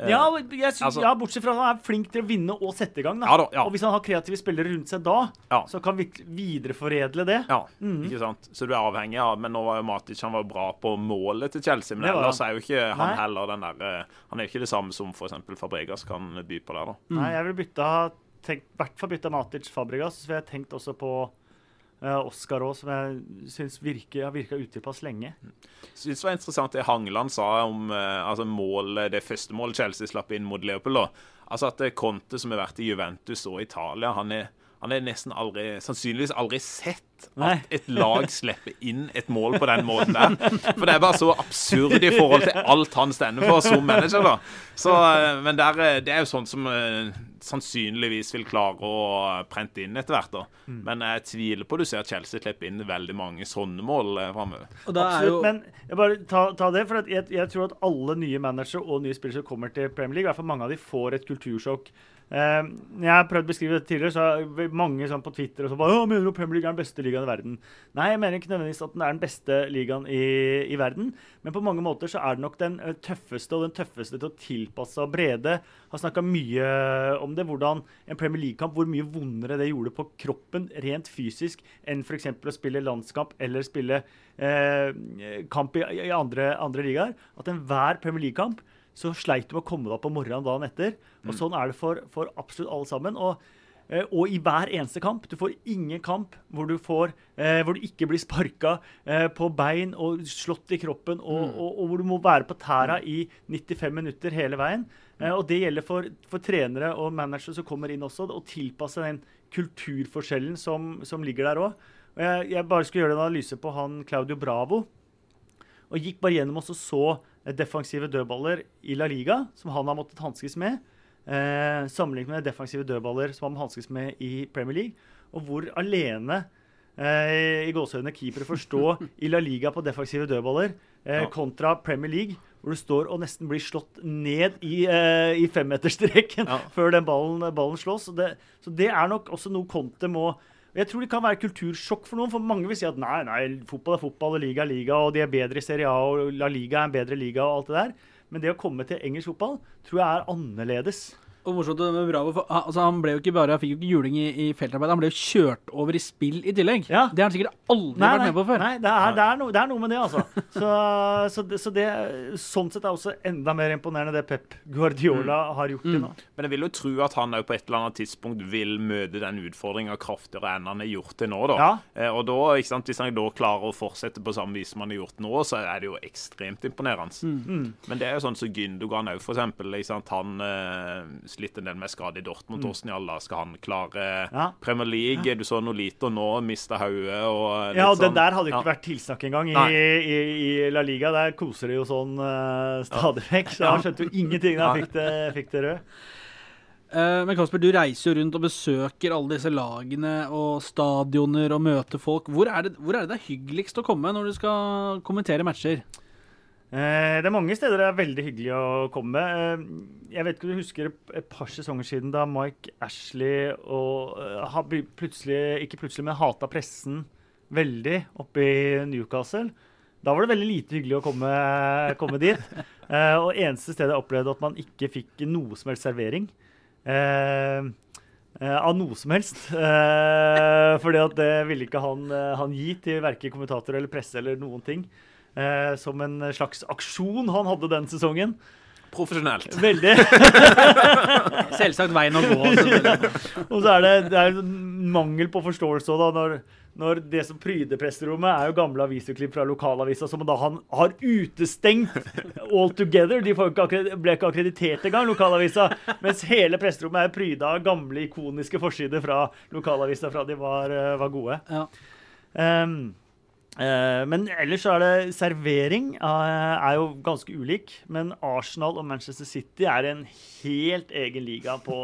Ja, jeg, altså, ja, bortsett fra at han er flink til å vinne og sette i gang. Ja, da, ja. Og hvis han har kreative spillere rundt seg da, så kan vi videreforedle det. Ja, mm. ikke sant? Så du er avhengig av Men nå var jo Matic han var bra på målet til Chelsea, men ellers er jo ikke han Nei. heller den der eh, Han er jo ikke det samme som f.eks. Fabregas kan by på der, da. Mm. Nei, jeg vil bytte i hvert fall bytte Matic Fabregas, så jeg har tenkt også på Oscar òg, som jeg syns har virka utilpass lenge. Synes det var interessant det Hangeland sa om uh, altså målet, det første målet Chelsea slapp inn mot Leopold. Altså at uh, Conte, som har vært i Juventus og Italia, han er, han er nesten aldri, sannsynligvis aldri sett at et lag slipper inn et mål på den måten der. For det er bare så absurd i forhold til alt han stender for som manager. da. Så, eh, men der, eh, det er jo sånn som uh, sannsynligvis vil klare å prente inn etter hvert. da. Mm. Men jeg tviler på du ser at Chelsea slipper inn veldig mange sånne mål uh, framover. Absolutt, jo... men jeg bare ta, ta det, for jeg, jeg, tror at alle nye managere og nye spillere som kommer til Premier League, i hvert fall mange av de får et kultursjokk jeg har prøvd å beskrive dette tidligere, så mange sånn på Twitter og så bare, mener du Premier League er den beste ligaen i verden? Nei, jeg mener ikke nødvendigvis at den er den beste ligaen i, i, verden, men på mange måter så er det nok den eh, tøffeste og den tøffeste til å tilpasse og Brede har snakka mye om det, hvordan en Premier League-kamp, hvor mye vondere det gjorde på kroppen rent fysisk enn f.eks. å spille landskamp eller spille uh, kamp i, i andre, andre ligaer. At enhver Premier League-kamp så sleit du med å komme deg opp om morgenen dagen etter. Og mm. Sånn er det for, for absolutt alle sammen. Og, eh, og, i hver eneste kamp. Du får ingen kamp hvor du, får, eh, hvor du ikke blir sparka eh, på bein og slått i kroppen, og, mm. og, og, hvor du må være på tæra i 95 minutter hele veien. Eh, og det gjelder for, for, trenere og managere som kommer inn også, å tilpasse den kulturforskjellen som, som ligger der òg. Jeg, jeg bare skulle gjøre en analyse på han Claudio Bravo. Og gikk bare gjennom og så defensive dødballer i La Liga, som han har måttet hanskes med, eh, sammenlignet med defensive dødballer som han må hanskes med i Premier League, og hvor alene eh, i gåsehudene keepere får stå i La Liga på defensive dødballer eh, kontra Premier League, hvor du står og nesten blir slått ned i, eh, i femmeterstreken ja. før den ballen, ballen slås. Så det, så det, er nok også noe Conte må jeg tror det kan være kultursjokk for noen, for mange vil si at nei, nei, fotball er fotball, og liga er liga, og de er bedre i Serie A, og La Liga er en bedre liga, og alt det der. Men det å komme til engelsk fotball tror jeg er annerledes. Og morsomt med Bravo, for altså, Han ble jo ikke bare, han fikk jo ikke juling i, i feltarbeid, han ble jo kjørt over i spill i tillegg. Ja. Det har han sikkert aldri Nei, vært med på før. nei det, er, det, er noe, det er noe med det, altså. Så, så, det, så det sånn sett er også enda mer imponerende det Pep Guardiola har gjort til nå. Men jeg vil jo tro at han òg på et eller annet tidspunkt vil møte den utfordringa kraftigere enn han har gjort til nå. da. Ja. Eh, og da, ikke sant, Hvis han da klarer å fortsette på samme vis som han har gjort nå, så er det jo ekstremt imponerende. Mm. Men det er jo sånn som Gündogan òg, for eksempel. Ikke sant? Han eh, slitt en del med skade i Dortmund. Mm. Hvordan i alle skal han klare Ja. Premier League? Du så noe lite og nå, mista hodet og Ja, og det sånn. der hadde ikke Ja. vært tilsnakk engang. I, i, I La Liga der koser de jo sånn uh, stadig vekk. Så han skjønte jo ingenting da han fikk det, fikk det rød. Eh, men Kasper, du reiser jo rundt og besøker alle disse lagene og stadioner og møter folk. Hvor er, det, hvor er det det er hyggeligst å komme når du skal kommentere matcher? Eh, det er mange steder det er veldig hyggelig å komme. Eh, jeg vet ikke om du husker et par sesonger siden da Mike Ashley og eh, plutselig, ikke plutselig, men hata pressen veldig oppe i Newcastle. Da var det veldig lite hyggelig å komme, komme dit. Og eneste stedet jeg opplevde at man ikke fikk noe som helst servering. Av noe som helst. Eh, fordi at det ville ikke han, han gi til verken kommentator eller presse eller noen ting. Eh, som en slags aksjon han hadde den sesongen. Profesjonelt. Veldig. Selvsagt veien å gå. selvfølgelig. Og så er det, det er en mangel på forståelse da, når, når det som pryder presserommet, er jo gamle avisklipp fra lokalavisa som da han har utestengt all together. De får ikke ble ikke akkreditert engang, lokalavisa. Mens hele presserommet er pryda av gamle, ikoniske forsider fra lokalavisa fra de var, eh, var gode. Ja. Um, men ellers så er det servering eh, er jo ganske ulik. Men Arsenal og Manchester City er en helt egen liga på,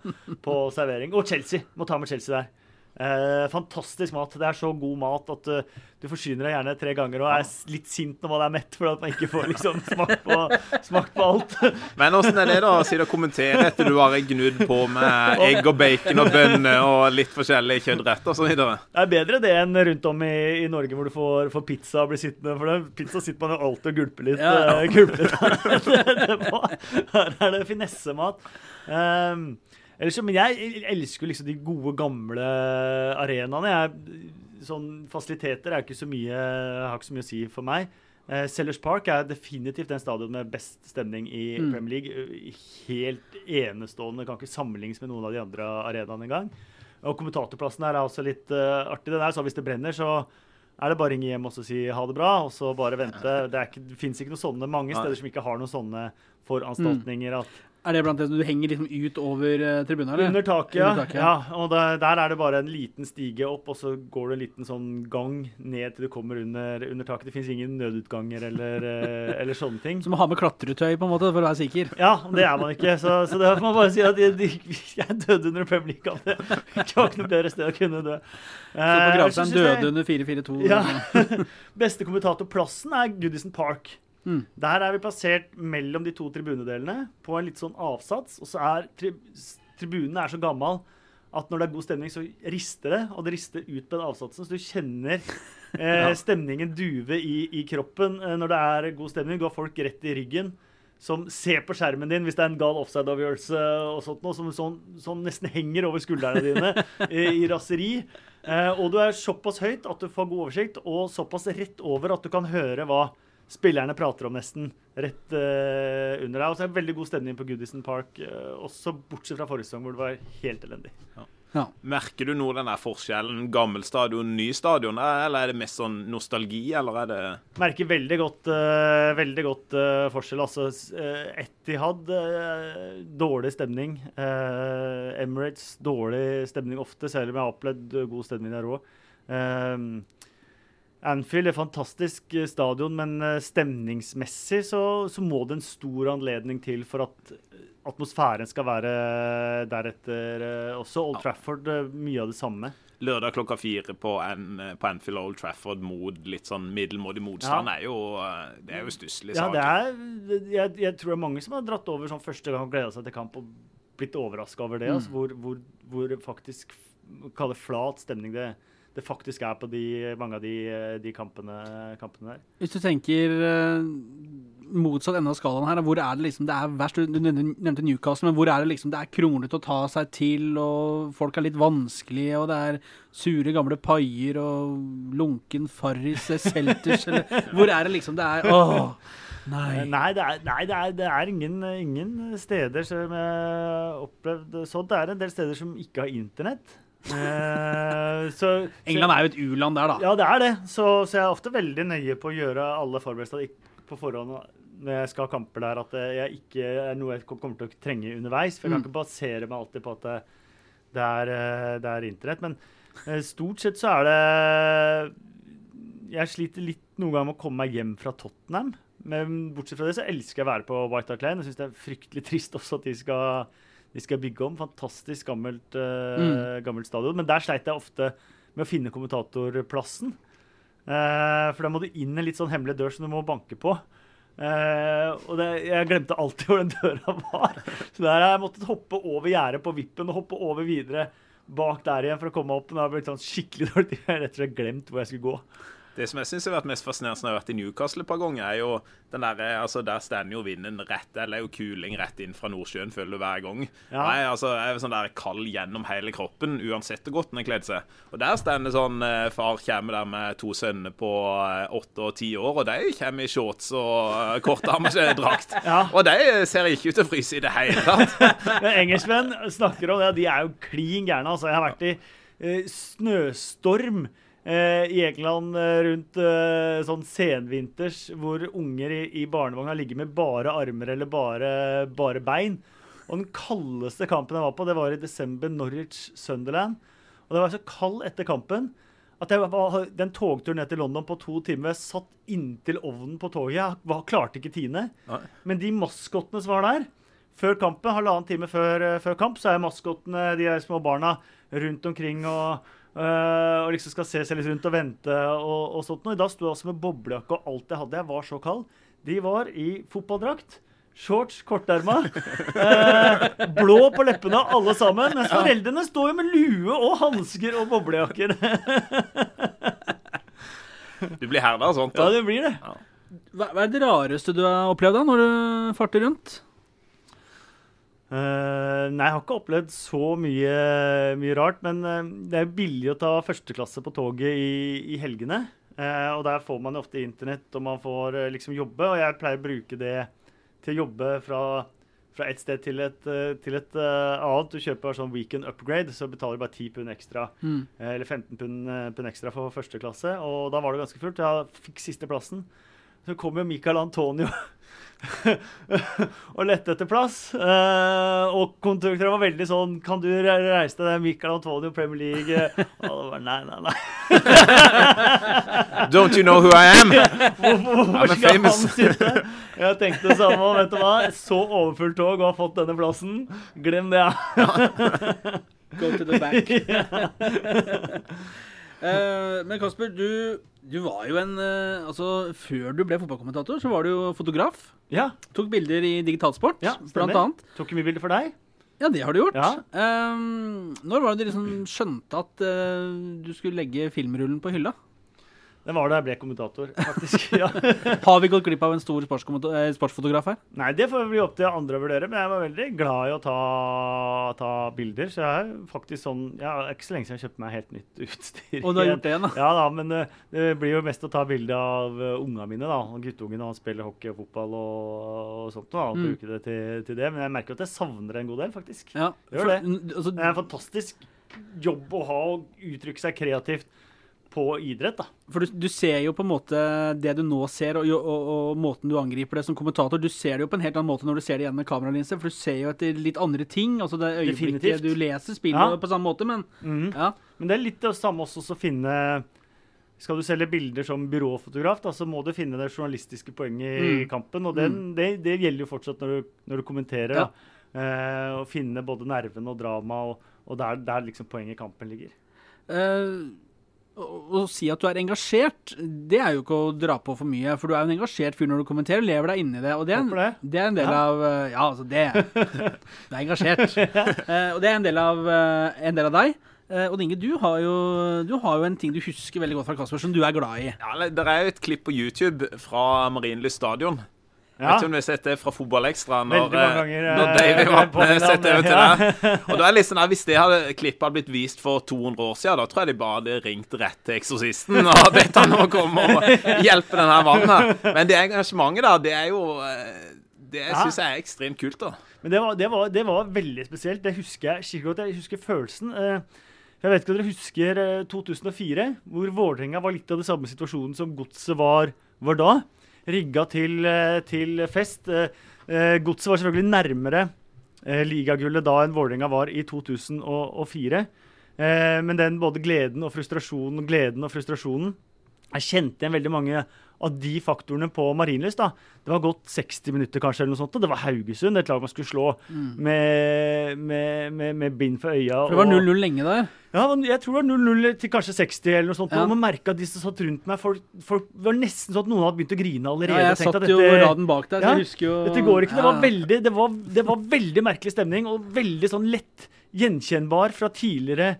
på servering. Og Chelsea. Må ta med Chelsea der. Eh, fantastisk mat. Det er så god mat at uh, du forsyner deg gjerne tre ganger og er litt sint når man er mett for at man ikke får liksom smakt på, smak på alt. Men åssen er det da å du og kommentere etter du har gnudd på med egg og bacon og bønner og litt forskjellige kjøttretter osv.? Det er bedre det enn rundt om i, i Norge hvor du får, får pizza og blir sittende. For det, pizza sitter man jo alltid og gulper litt. Ja. Uh, gulper litt. det, det var, her er det finessemat. Um, ellers, men jeg elsker jo liksom de gode, gamle arenaene. Jeg, sånn Fasiliteter er ikke så mye, har ikke så mye å si for meg. Eh, Sellers Park er definitivt den stadion med best stemning i Mm. Premier League. Eh, Helt enestående. Kan ikke sammenlignes med noen av de andre arenaene engang. Og kommentatorplassen her er også litt uh, artig. Den er så hvis det brenner, så er det bare å ringe hjem og si ha det bra, og så bare vente. Det, ikke, det fins ikke noen sånne mange steder som ikke har noen sånne foranstaltninger. at Er det blant det som du henger liksom ut over uh, tribunen? eller? under taket, ja. Under taket, ja. Og der, der er det bare en liten stige opp, og så går det en liten sånn gang ned til du kommer under, under taket. Det fins ingen nødutganger eller, eh, eller sånne ting. Så må ha med klatretøy på en måte for å være sikker. Ja, det er man ikke. Så, så det må man bare si at jeg, jeg døde under League-kamp. Det var ikke noe bedre sted å kunne dø. Så på Eh, gravsteinen døde under 4-4-2. Ja. Beste kommentatorplassen er Goodison Park. Mm. Der er vi plassert mellom de to tribunedelene på en litt sånn avsats. Og så er tri tribunene er så gammel at når det er god stemning, så rister det. Og det rister ut på den avsatsen, så du kjenner eh, stemningen duve i, i kroppen eh, når det er god stemning. Du har folk rett i ryggen som ser på skjermen din hvis det er en gal offside-avgjørelse og sånt noe, som sånn, sånn nesten henger over skuldrene dine i, i raseri. Eh, og du er såpass høyt at du får god oversikt, og såpass rett over at du kan høre hva spillerne prater om nesten rett uh, under deg. Og så er det veldig god stemning på Goodison Park, uh, også bortsett fra forrige sesong hvor det var helt elendig. Ja. Merker du noe den der forskjellen? Gammel stadion, ny stadion? Eller er det mest sånn nostalgi, eller er det Merker veldig godt, uh, veldig godt uh, forskjell. Altså, eh, Etihad, eh, dårlig stemning. Eh, Emirates, dårlig stemning ofte, selv om jeg har opplevd eh, god stemning der òg. Anfield er fantastisk eh, stadion, men eh, stemningsmessig så, så må det en stor anledning til for at eh, atmosfæren skal være deretter også. Old Trafford, mye av det samme. lørdag klokka fire på, en, på Anfield og Old Trafford mot litt sånn middelmådig motstand? Ja. er jo, det er jo stusslig. Ja, det er, jeg, jeg tror det er mange som har dratt over sånn første gang og gleda seg til kamp og blitt overraska over det. Mm. Altså, hvor, hvor, hvor faktisk kalle flat stemning det, det faktisk er på de, mange av de, de kampene, kampene der. Hvis du tenker eh, motsatt ende av skalaen her. Hvor er det liksom det er verst? Du nevnte Newcastle, men hvor er det liksom det er kronglete å ta seg til, og folk er litt vanskelige, og det er sure gamle paier og lunken farris selters, eller Hvor er det liksom det er Åh! Nei. Nei, det er, nei, det er, det er ingen, ingen, steder som jeg har opplevd sånt. Det er en del steder som ikke har internett. Eh, så, England er jo et u-land der, da. Ja, det er det. Så, så, jeg er ofte veldig nøye på å gjøre alle forberedelser på forhånd når jeg skal ha kamper der, at jeg ikke er noe jeg kommer til å trenge underveis. For jeg kan mm. ikke basere meg alltid på at det, det, er, eh, det er, internett. Men eh, stort sett så er det Jeg sliter litt noen ganger med å komme meg hjem fra Tottenham. Men bortsett fra det så elsker jeg å være på White Hart Lane. Jeg syns det er fryktelig trist også at de skal de skal bygge om. Fantastisk gammelt, uh, mm. gammelt stadion. Men der sleit jeg ofte med å finne kommentatorplassen. Uh, for da må du inn en litt sånn hemmelig dør som du må banke på. Uh, og det, jeg glemte alltid hvor den døra var. Så der har jeg måttet hoppe over gjerdet på vippen og hoppe over videre bak der igjen for å komme opp. Og da har jeg blitt sånn skikkelig dårlig. Jeg har rett og slett glemt hvor jeg skulle gå. Det som jeg syns har vært mest fascinerende når jeg har vært i Newcastle et par ganger, er jo den der, altså Der står jo vinden rett Eller er jo kuling rett inn fra Nordsjøen, føler du, hver gang. Ja. Nei, altså, Jeg er sånn der kald gjennom hele kroppen, uansett hvor godt den har kledd seg. Og der står det sånn eh, Far kommer der med to sønner på eh, åtte og ti år, og de kommer i shorts og uh, kortarmsdrakt. ja. Og de ser ikke ut til å fryse i det hele tatt. Engelskmenn snakker om det, de er jo klin gærne. Altså, jeg har vært i eh, snøstorm Eh, i England eh, rundt uh, sånn senvinters, hvor unger i, i barnevogna ligger med bare armer eller bare, bare, bein. Og den kaldeste kampen jeg var på, det var i desember, Norwich-Sunderland. Og det var så kald etter kampen at jeg var, den togturen ned til London på to timer jeg satt inntil ovnen på toget. Jeg var, klarte ikke Tine. Men de maskottene som var der før kampen, halvannen time før, før kamp, så er maskottene, de små barna, rundt omkring og Uh, og liksom skal se seg litt rundt og vente og, og sånt. Og da sto jeg også med boblejakke og alt jeg hadde. Jeg var så kald. De var i fotballdrakt. Shorts, korterma. Uh, blå på leppene, alle sammen. Mens foreldrene står jo med lue og hansker og boblejakker. du blir herda av sånt? Da. Ja, det blir det. Hva, hva er det rareste du har opplevd da, når du farter rundt? Uh, nei, jeg har ikke opplevd så mye, mye rart. Men uh, det er billig å ta førsteklasse på toget i, i helgene. Uh, og der får man jo ofte internett, og man får liksom jobbe. Og jeg pleier å bruke det til å jobbe fra, fra et sted til et, til et annet. Du kjøper sånn weekend upgrade, så betaler du bare 10 pund ekstra. Mm. eller 15 pund, pund, ekstra for første klasse. Og da var det ganske fullt. Jeg fikk siste plassen. Så kom jo Michael Antonio og lette etter plass. Uh, og konduktøren var veldig sånn Kan du reise til deg, Michael Antonio, Premier League? Og det var nei, nei, nei. Don't you know who I am? Hvorfor, hvorfor skal famous. han sitte? Jeg tenkte det samme. Vet du hva? Så overfullt tog og har fått denne plassen. Glem det, ja. Go to the back. Uh, men Kasper, du du var jo en eh, Altså, før du ble fotballkommentator, så var du jo fotograf. Ja. Tok bilder i digitalsport, ja, blant annet. Tok mye bilder for deg. Ja, det har du gjort. Ja. Eh, når var det du liksom skjønte at uh, du skulle legge filmrullen på hylla? Det var da jeg ble kommentator, faktisk. ja. Har vi gått glipp av en stor eh, sportsfotograf her? Nei, det får bli opp til andre å vurdere. Men jeg var veldig glad i å ta, ta bilder. Så jeg er faktisk sånn ja, Det er ikke så lenge siden jeg kjøpte meg helt nytt utstyr. Og du har gjort det igjen? Ja da, men det, eh, det blir jo mest å ta bilde av uh, unga mine. da. Guttungen han spiller hockey og fotball og, og sånt. da, og mm. Bruke det til, til, det. Men jeg merker at jeg savner en god del, faktisk. Ja, Gjør det. Altså, det er en fantastisk jobb å ha og uttrykke seg kreativt på idrett. da. For du, du, ser jo på en måte det du nå ser, og, og, og, måten du angriper det som kommentator. Du ser det jo på en helt annen måte når du ser det gjennom en kameralinse, for du ser jo etter litt andre ting. altså det øyeblikket Definitivt. Du leser spillet ja. på samme måte, men mm. ja. Men det er litt det samme også å finne skal du selge bilder som byråfotograf, da, så må du finne det journalistiske poenget i mm. kampen. Og den, mm. det, det, gjelder jo fortsatt når du, når du kommenterer. Ja. Eh, å finne både nerven og drama, og, og der, der liksom poenget i kampen ligger. Uh, å si at du er engasjert, det er jo ikke å dra på for mye. For du er jo en engasjert fyr når du kommenterer, lever deg inni det. Og det er, en, det er en del ja. av eh, Ja, altså, det Du er engasjert. uh, og det er en del av, uh, en del av deg. Uh, og Inge, du har, jo, du har, jo, en ting du husker veldig godt fra Kasper, som du er glad i. Ja, Det er jo et klipp på YouTube fra Marienlyst stadion. Ja. Vet ikke om du har sett det fra Fotballekstra når, ganger, når Davy var setter over til deg. Og da er liksom, Hvis det hadde klippet hadde blitt vist for 200 år siden, da tror jeg de bare hadde ringt rett til Eksorsisten og bedt han om å komme og hjelpe denne mannen. Men det engasjementet, da, det er jo Det syns jeg er ekstremt kult, da. Men det var, det var, det var veldig spesielt. Det husker jeg skikkelig godt. Jeg husker følelsen. Eh, jeg vet ikke om dere husker 2004, eh, hvor Vålerenga var litt av det samme situasjonen som Godset var, var, da. Rigga til, eh, til fest. Eh, Godset var selvfølgelig nærmere ligagullet da enn Vålerenga var i 2004. Men den både gleden og frustrasjonen, gleden og frustrasjonen Jeg kjente igjen veldig mange av de faktorene på Marienlyst. da, Det var gått 60 minutter, kanskje, eller noe sånt, og det var Haugesund, et lag man skulle slå mm. med, med, med, med, bind for øya. For det var 0-0 lenge der? Ja, jeg tror det var 0-0 til kanskje 60 eller noe sånt. Ja. Og man merka de som satt rundt meg, folk, folk, det var nesten sånn at noen hadde begynt å grine allerede. Ja, jeg satt jo dette, raden bak der, så jeg husker jo Dette går ikke. Det var, veldig, det, var, det var veldig merkelig stemning, og veldig sånn lett gjenkjennbar fra tidligere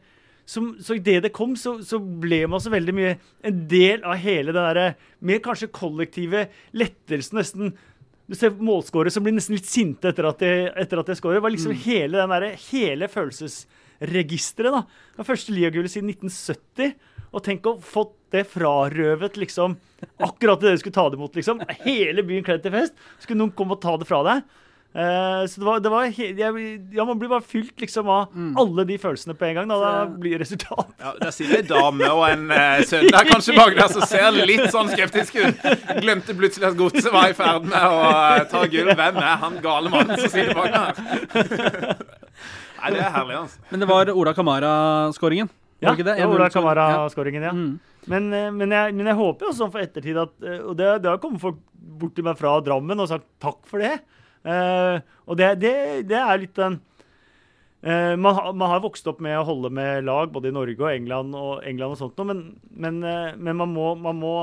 som, så idet det kom, så, så, ble man så veldig mye en del av hele det derre mer kanskje kollektive lettelsen, nesten. Du ser målskårere som blir nesten litt sinte etter at de, etter at de skårer. Det var liksom mm. hele den der, hele følelsesregisteret. da. Det første Lia-gullet siden 1970. Og tenk å fått det frarøvet, liksom. Akkurat det du skulle ta det imot, liksom. Hele byen kledd til fest. Skulle noen komme og ta det fra deg. Uh, så det var, det var jeg, ja, Man blir bare fylt liksom av mm. alle de følelsene på en gang. Da, da blir resultatet ja, Der sitter ei dame og en uh, søndag kanskje bak der som ser litt sånn skeptisk ut. Glemte plutselig at godset var i ferd med å uh, ta gull. Hvem er han gale mannen som sitter bak der? Nei, det er herlig, altså. Men det var Ola Kamara-skåringen? Ja, det ja, Ola Kamara-skåringen, ja. Mm. Men, men, jeg, men, jeg, håper jo sånn for ettertid at Og det, det har kommet folk bort til meg fra Drammen og sagt takk for det. Uh, og det, det, det, er litt den uh, man, man, har vokst opp med å holde med lag både i Norge og England og, England og sånt, men, men, uh, men man må, man må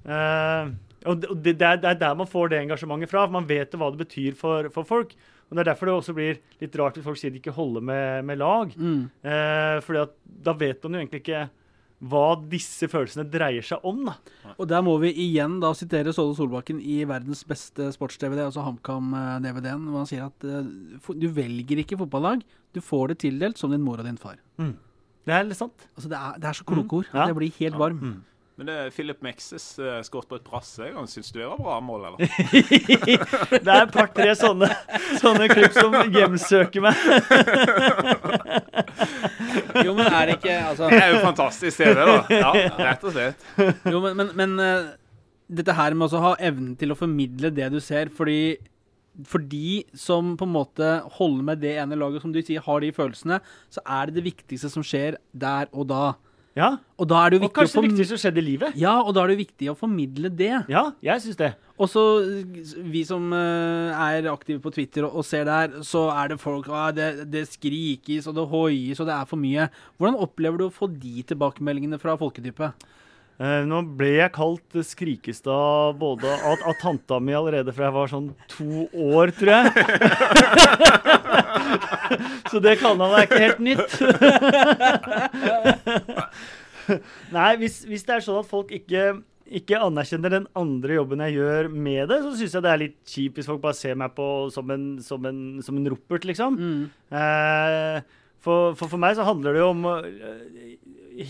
og det, det, er, er, der man får det engasjementet fra. Man vet hva det betyr for, for, folk. Og Det er derfor det også blir litt rart hvis folk sier de ikke holder med, med lag. Mm. fordi at da vet man jo egentlig ikke hva disse følelsene dreier seg om. Da. Og Der må vi igjen da sitere Ståle Solbakken i verdens beste sports-DVD, altså HamKam-DVD-en, hvor han sier at uh, du velger ikke fotballag, du får det tildelt som din mor og din far. Mm. Det er litt sant. Altså, det, er, det er så kloke ord. Mm. Ja. Jeg blir helt varm. Mm. Men det er Philip Mexes uh, skåret på et brasse en gang. Syns du det var bra mål, eller? det er et par-tre sånne, sånne klipp som hjemsøker meg. jo, men er det ikke altså... Det er jo fantastisk TV, da. Ja, rett og slett. Jo, men, men, men uh, dette her med å ha evnen til å formidle det du ser, fordi for de som på en måte holder med det ene laget, som du sier, har de følelsene, så er det det viktigste som skjer der og da. Ja. Og, da er det jo og kanskje det viktigste som skjedde i livet. Ja, og da er det viktig å formidle det. Ja, jeg synes det. Og så vi som uh, er aktive på Twitter og, og, ser der, så er det folk ah, det, det, skrikes og det hoies og det er for mye. Hvordan opplever du å få de tilbakemeldingene fra folketypet? Uh, nå ble jeg kalt Skrikestad både av, av tanta mi allerede fra jeg var sånn to år, tror jeg. Så det kallenavnet er ikke helt nytt. Nei, hvis, hvis, det er sånn at folk ikke, ikke, anerkjenner den andre jobben jeg gjør med det, så syns jeg det er litt kjipt hvis folk bare ser meg på som en, som en, som en ropert, liksom. Mm. Eh, for, for, for, meg så handler det jo om uh,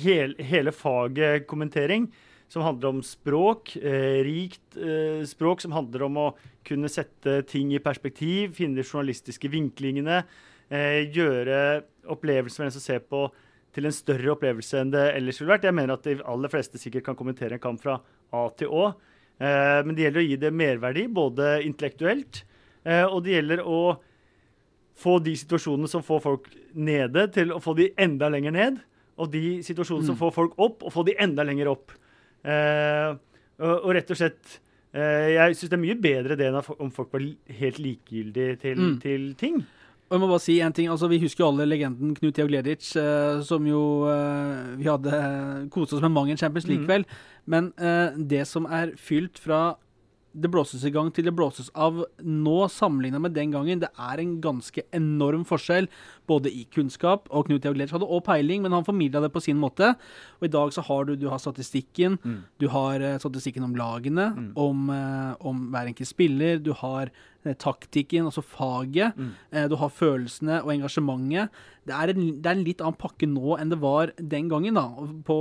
hel, hele faget kommentering, som handler om språk. Eh, rikt eh, språk som handler om å kunne sette ting i perspektiv, finne de journalistiske vinklingene. Eh, gjøre opplevelsen for den som ser på, til en større opplevelse enn det ellers ville vært. Jeg mener at de aller fleste sikkert kan kommentere en kamp fra A til Å. Eh, men det gjelder å gi det merverdi, både intellektuelt, eh, og det gjelder å få de situasjonene som får folk nede, til å få de enda lenger ned og de situasjonene mm. som får folk opp, og få de enda lenger opp. Eh, og, og, rett og slett eh, Jeg syns det er mye bedre det enn om folk var helt likegyldige til, mm. til, ting. Og jeg må bare si en ting, altså Vi husker jo alle legenden Knut Jagledic, eh, som jo eh, Vi hadde kost oss med mang en Champions League-kveld. Mm. Men eh, det som er fylt fra det blåses i gang til det blåses av nå, sammenligna med den gangen, det er en ganske enorm forskjell. Både i kunnskap, og Knut Jaglec hadde også peiling, men han formidla det på sin måte. Og i dag så har du, du har statistikken, mm. du har uh, statistikken om lagene, mm. om, uh, om, hver enkelt spiller, du har taktikken, altså faget, mm. du har følelsene og engasjementet. Det er, en, det er, en, litt annen pakke nå enn det var den gangen, da, på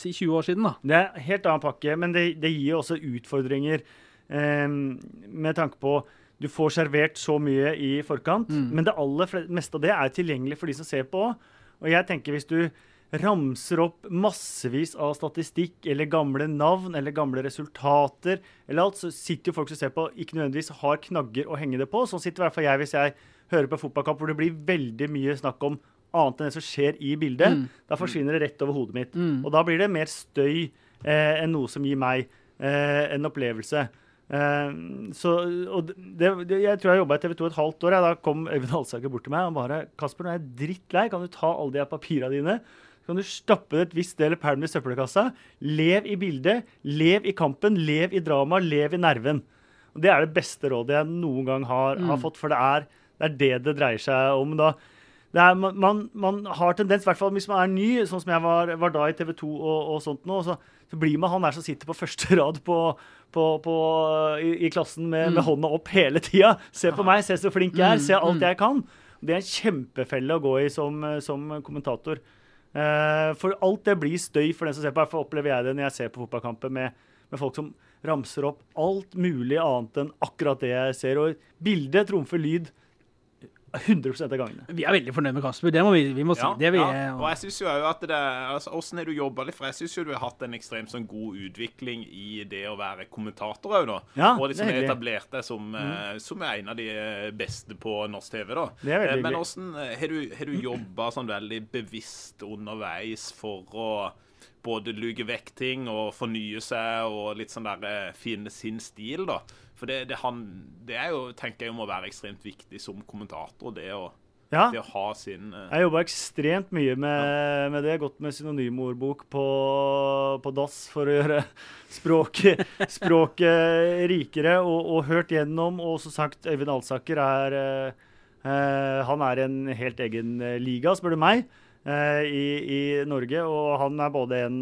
si 20 år siden. da. Det er en helt annen pakke, men det, det gir også utfordringer. eh, med tanke på du får servert så mye i forkant, mm. men det aller meste av det er tilgjengelig for de som ser på. Og jeg tenker hvis du ramser opp massevis av statistikk eller gamle navn eller gamle resultater, eller alt, så sitter jo folk som ser på, ikke nødvendigvis har knagger å henge det på. Sånn sitter i hvert fall jeg hvis jeg hører på fotballkamp hvor det blir veldig mye snakk om annet enn det som skjer i bildet. Mm. Da forsvinner det rett over hodet mitt. Mm. Og da blir det mer støy eh, enn noe som gir meg eh, en opplevelse. Uh, så, og det, det, jeg tror jeg jobba i TV 2 et halvt år. Ja. Da kom Øyvind Halsaker bort til meg og bare 'Kasper, nå er jeg drittlei. Kan du ta alle de papirene dine?' Kan du stappe et visst del permen i søppelkassa. Lev i bildet. Lev i kampen. Lev i drama. Lev i nerven. Og Det er det beste rådet jeg noen gang har, mm. har fått, for det er, det er, det det dreier seg om. da. Er, man, man, man, har tendens, i hvert fall hvis man er ny, sånn som jeg var, var da i TV 2 og, og sånt nå, så, så, blir man han der som sitter på første rad på, på, på, i, i, klassen med, mm. med, hånda opp hele tida. Se på meg, se så flink jeg er, mm. se alt mm. jeg kan. Det er en kjempefelle å gå i som, som kommentator. Eh, for alt det blir støy for den som ser på. Derfor opplever jeg det når jeg ser på fotballkamper med, med, folk som ramser opp alt mulig annet enn akkurat det jeg ser. Og bildet trumfer lyd 100 av gangene. Vi er veldig fornøyd med Kasper. Det må vi, vi må si. Ja, vi, ja. Og jeg synes jo at det altså, Hvordan har du jobba litt? For jeg syns jo du har hatt en ekstremt sånn god utvikling i det å være kommentator òg, da. Ja, og liksom etablert deg som, mm. uh, som er en av de eh, beste på norsk TV, da. Det er veldig uh, men hvordan har du, har du jobba sånn veldig bevisst underveis for å både luke vekk ting og fornye seg og litt sånn der finne sin stil, da? For det, det, han, det, er jo, tenker jeg må være ekstremt viktig som kommentator, det å, ja. det å ha sin uh... Jeg jobba ekstremt mye med, med det. Gått med synonymordbok på, på dass for å gjøre språket, språket rikere. Og, og, hørt gjennom. Og som sagt, Øyvind Alsaker er uh, Han er en helt egen liga, spør du meg. Uh, i, i, Norge, og han er både en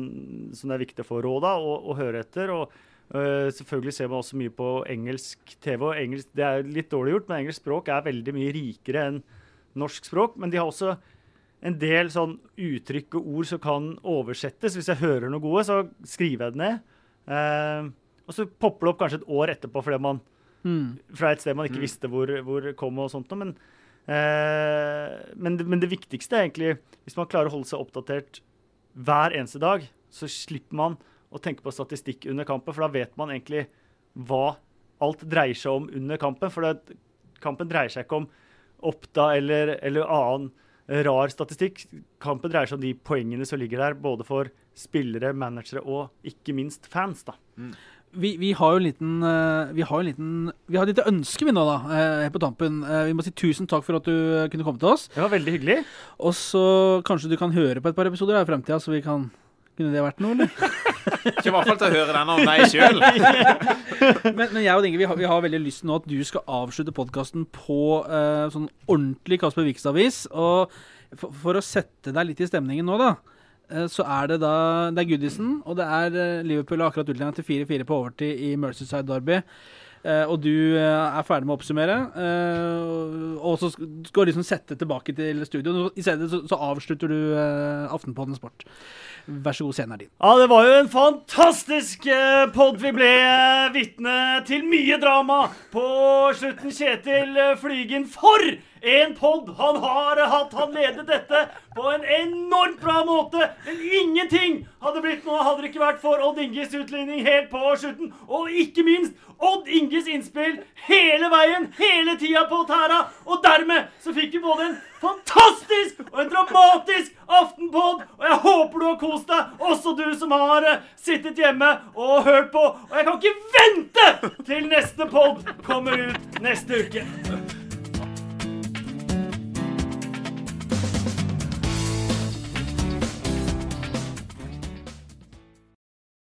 som det er viktig å få råd av og, og høre etter. og Uh, selvfølgelig ser man også mye på engelsk TV. og engelsk, Det er litt dårlig gjort, men engelsk språk er veldig mye rikere enn norsk språk. Men de har også en del sånn uttrykk og ord som kan oversettes. Hvis jeg hører noe gode, så skriver jeg det ned. Uh, og så popper det opp kanskje et år etterpå fordi man, mm. fra et sted man ikke mm. visste hvor, hvor kom. og sånt. Men, uh, men, det, men det viktigste er egentlig hvis man klarer å holde seg oppdatert hver eneste dag, så slipper man å tenke på statistikk under kampen, for da vet man egentlig hva alt dreier seg om under kampen. For det, kampen dreier seg ikke om Oppda eller, eller annen rar statistikk. Kampen dreier seg om de poengene som ligger der, både for spillere, managere og ikke minst fans. da. Mm. Vi, vi, har jo en liten eh, Vi har en liten Vi har et lite ønske, vi nå, da, eh, her på tampen. Eh, vi må si tusen takk for at du kunne komme til oss. Det var veldig hyggelig. Og så kanskje du kan høre på et par episoder i fremtida, så vi kan Kunne det vært noe, eller? Ikke i hvert fall til å høre den om deg sjøl. men, men, jeg og Inge, vi har, vi har, veldig lyst nå at du skal avslutte podkasten på uh, sånn ordentlig Kasper Wikstad-vis. Og for, for, å sette deg litt i stemningen nå, da. Uh, så er det da Det er Goodison, og det er uh, Liverpool har akkurat utlignet til 4-4 på overtid i Mercyside Derby. Og du er ferdig med å oppsummere. Og så skal du liksom sette tilbake til studio. I stedet så, avslutter du Aftenpodden Sport. Vær så god, scenen er din. Ja, det var jo en fantastisk uh, pod. Vi ble uh, vitne til mye drama på slutten. Kjetil uh, Flygen. For en pod han har hatt! Han ledet dette på en enormt bra måte. Men ingenting hadde blitt noe hadde det ikke vært for Odd Inges utligning helt på slutten. Og ikke minst Odd Inges innspill hele veien, hele tida på tæra. Og dermed så fikk vi både en fantastisk og en dramatisk aftenpod. Og jeg håper du har kost deg, også du som har uh, sittet hjemme og hørt på. Og jeg kan ikke vente til neste pod kommer ut neste uke.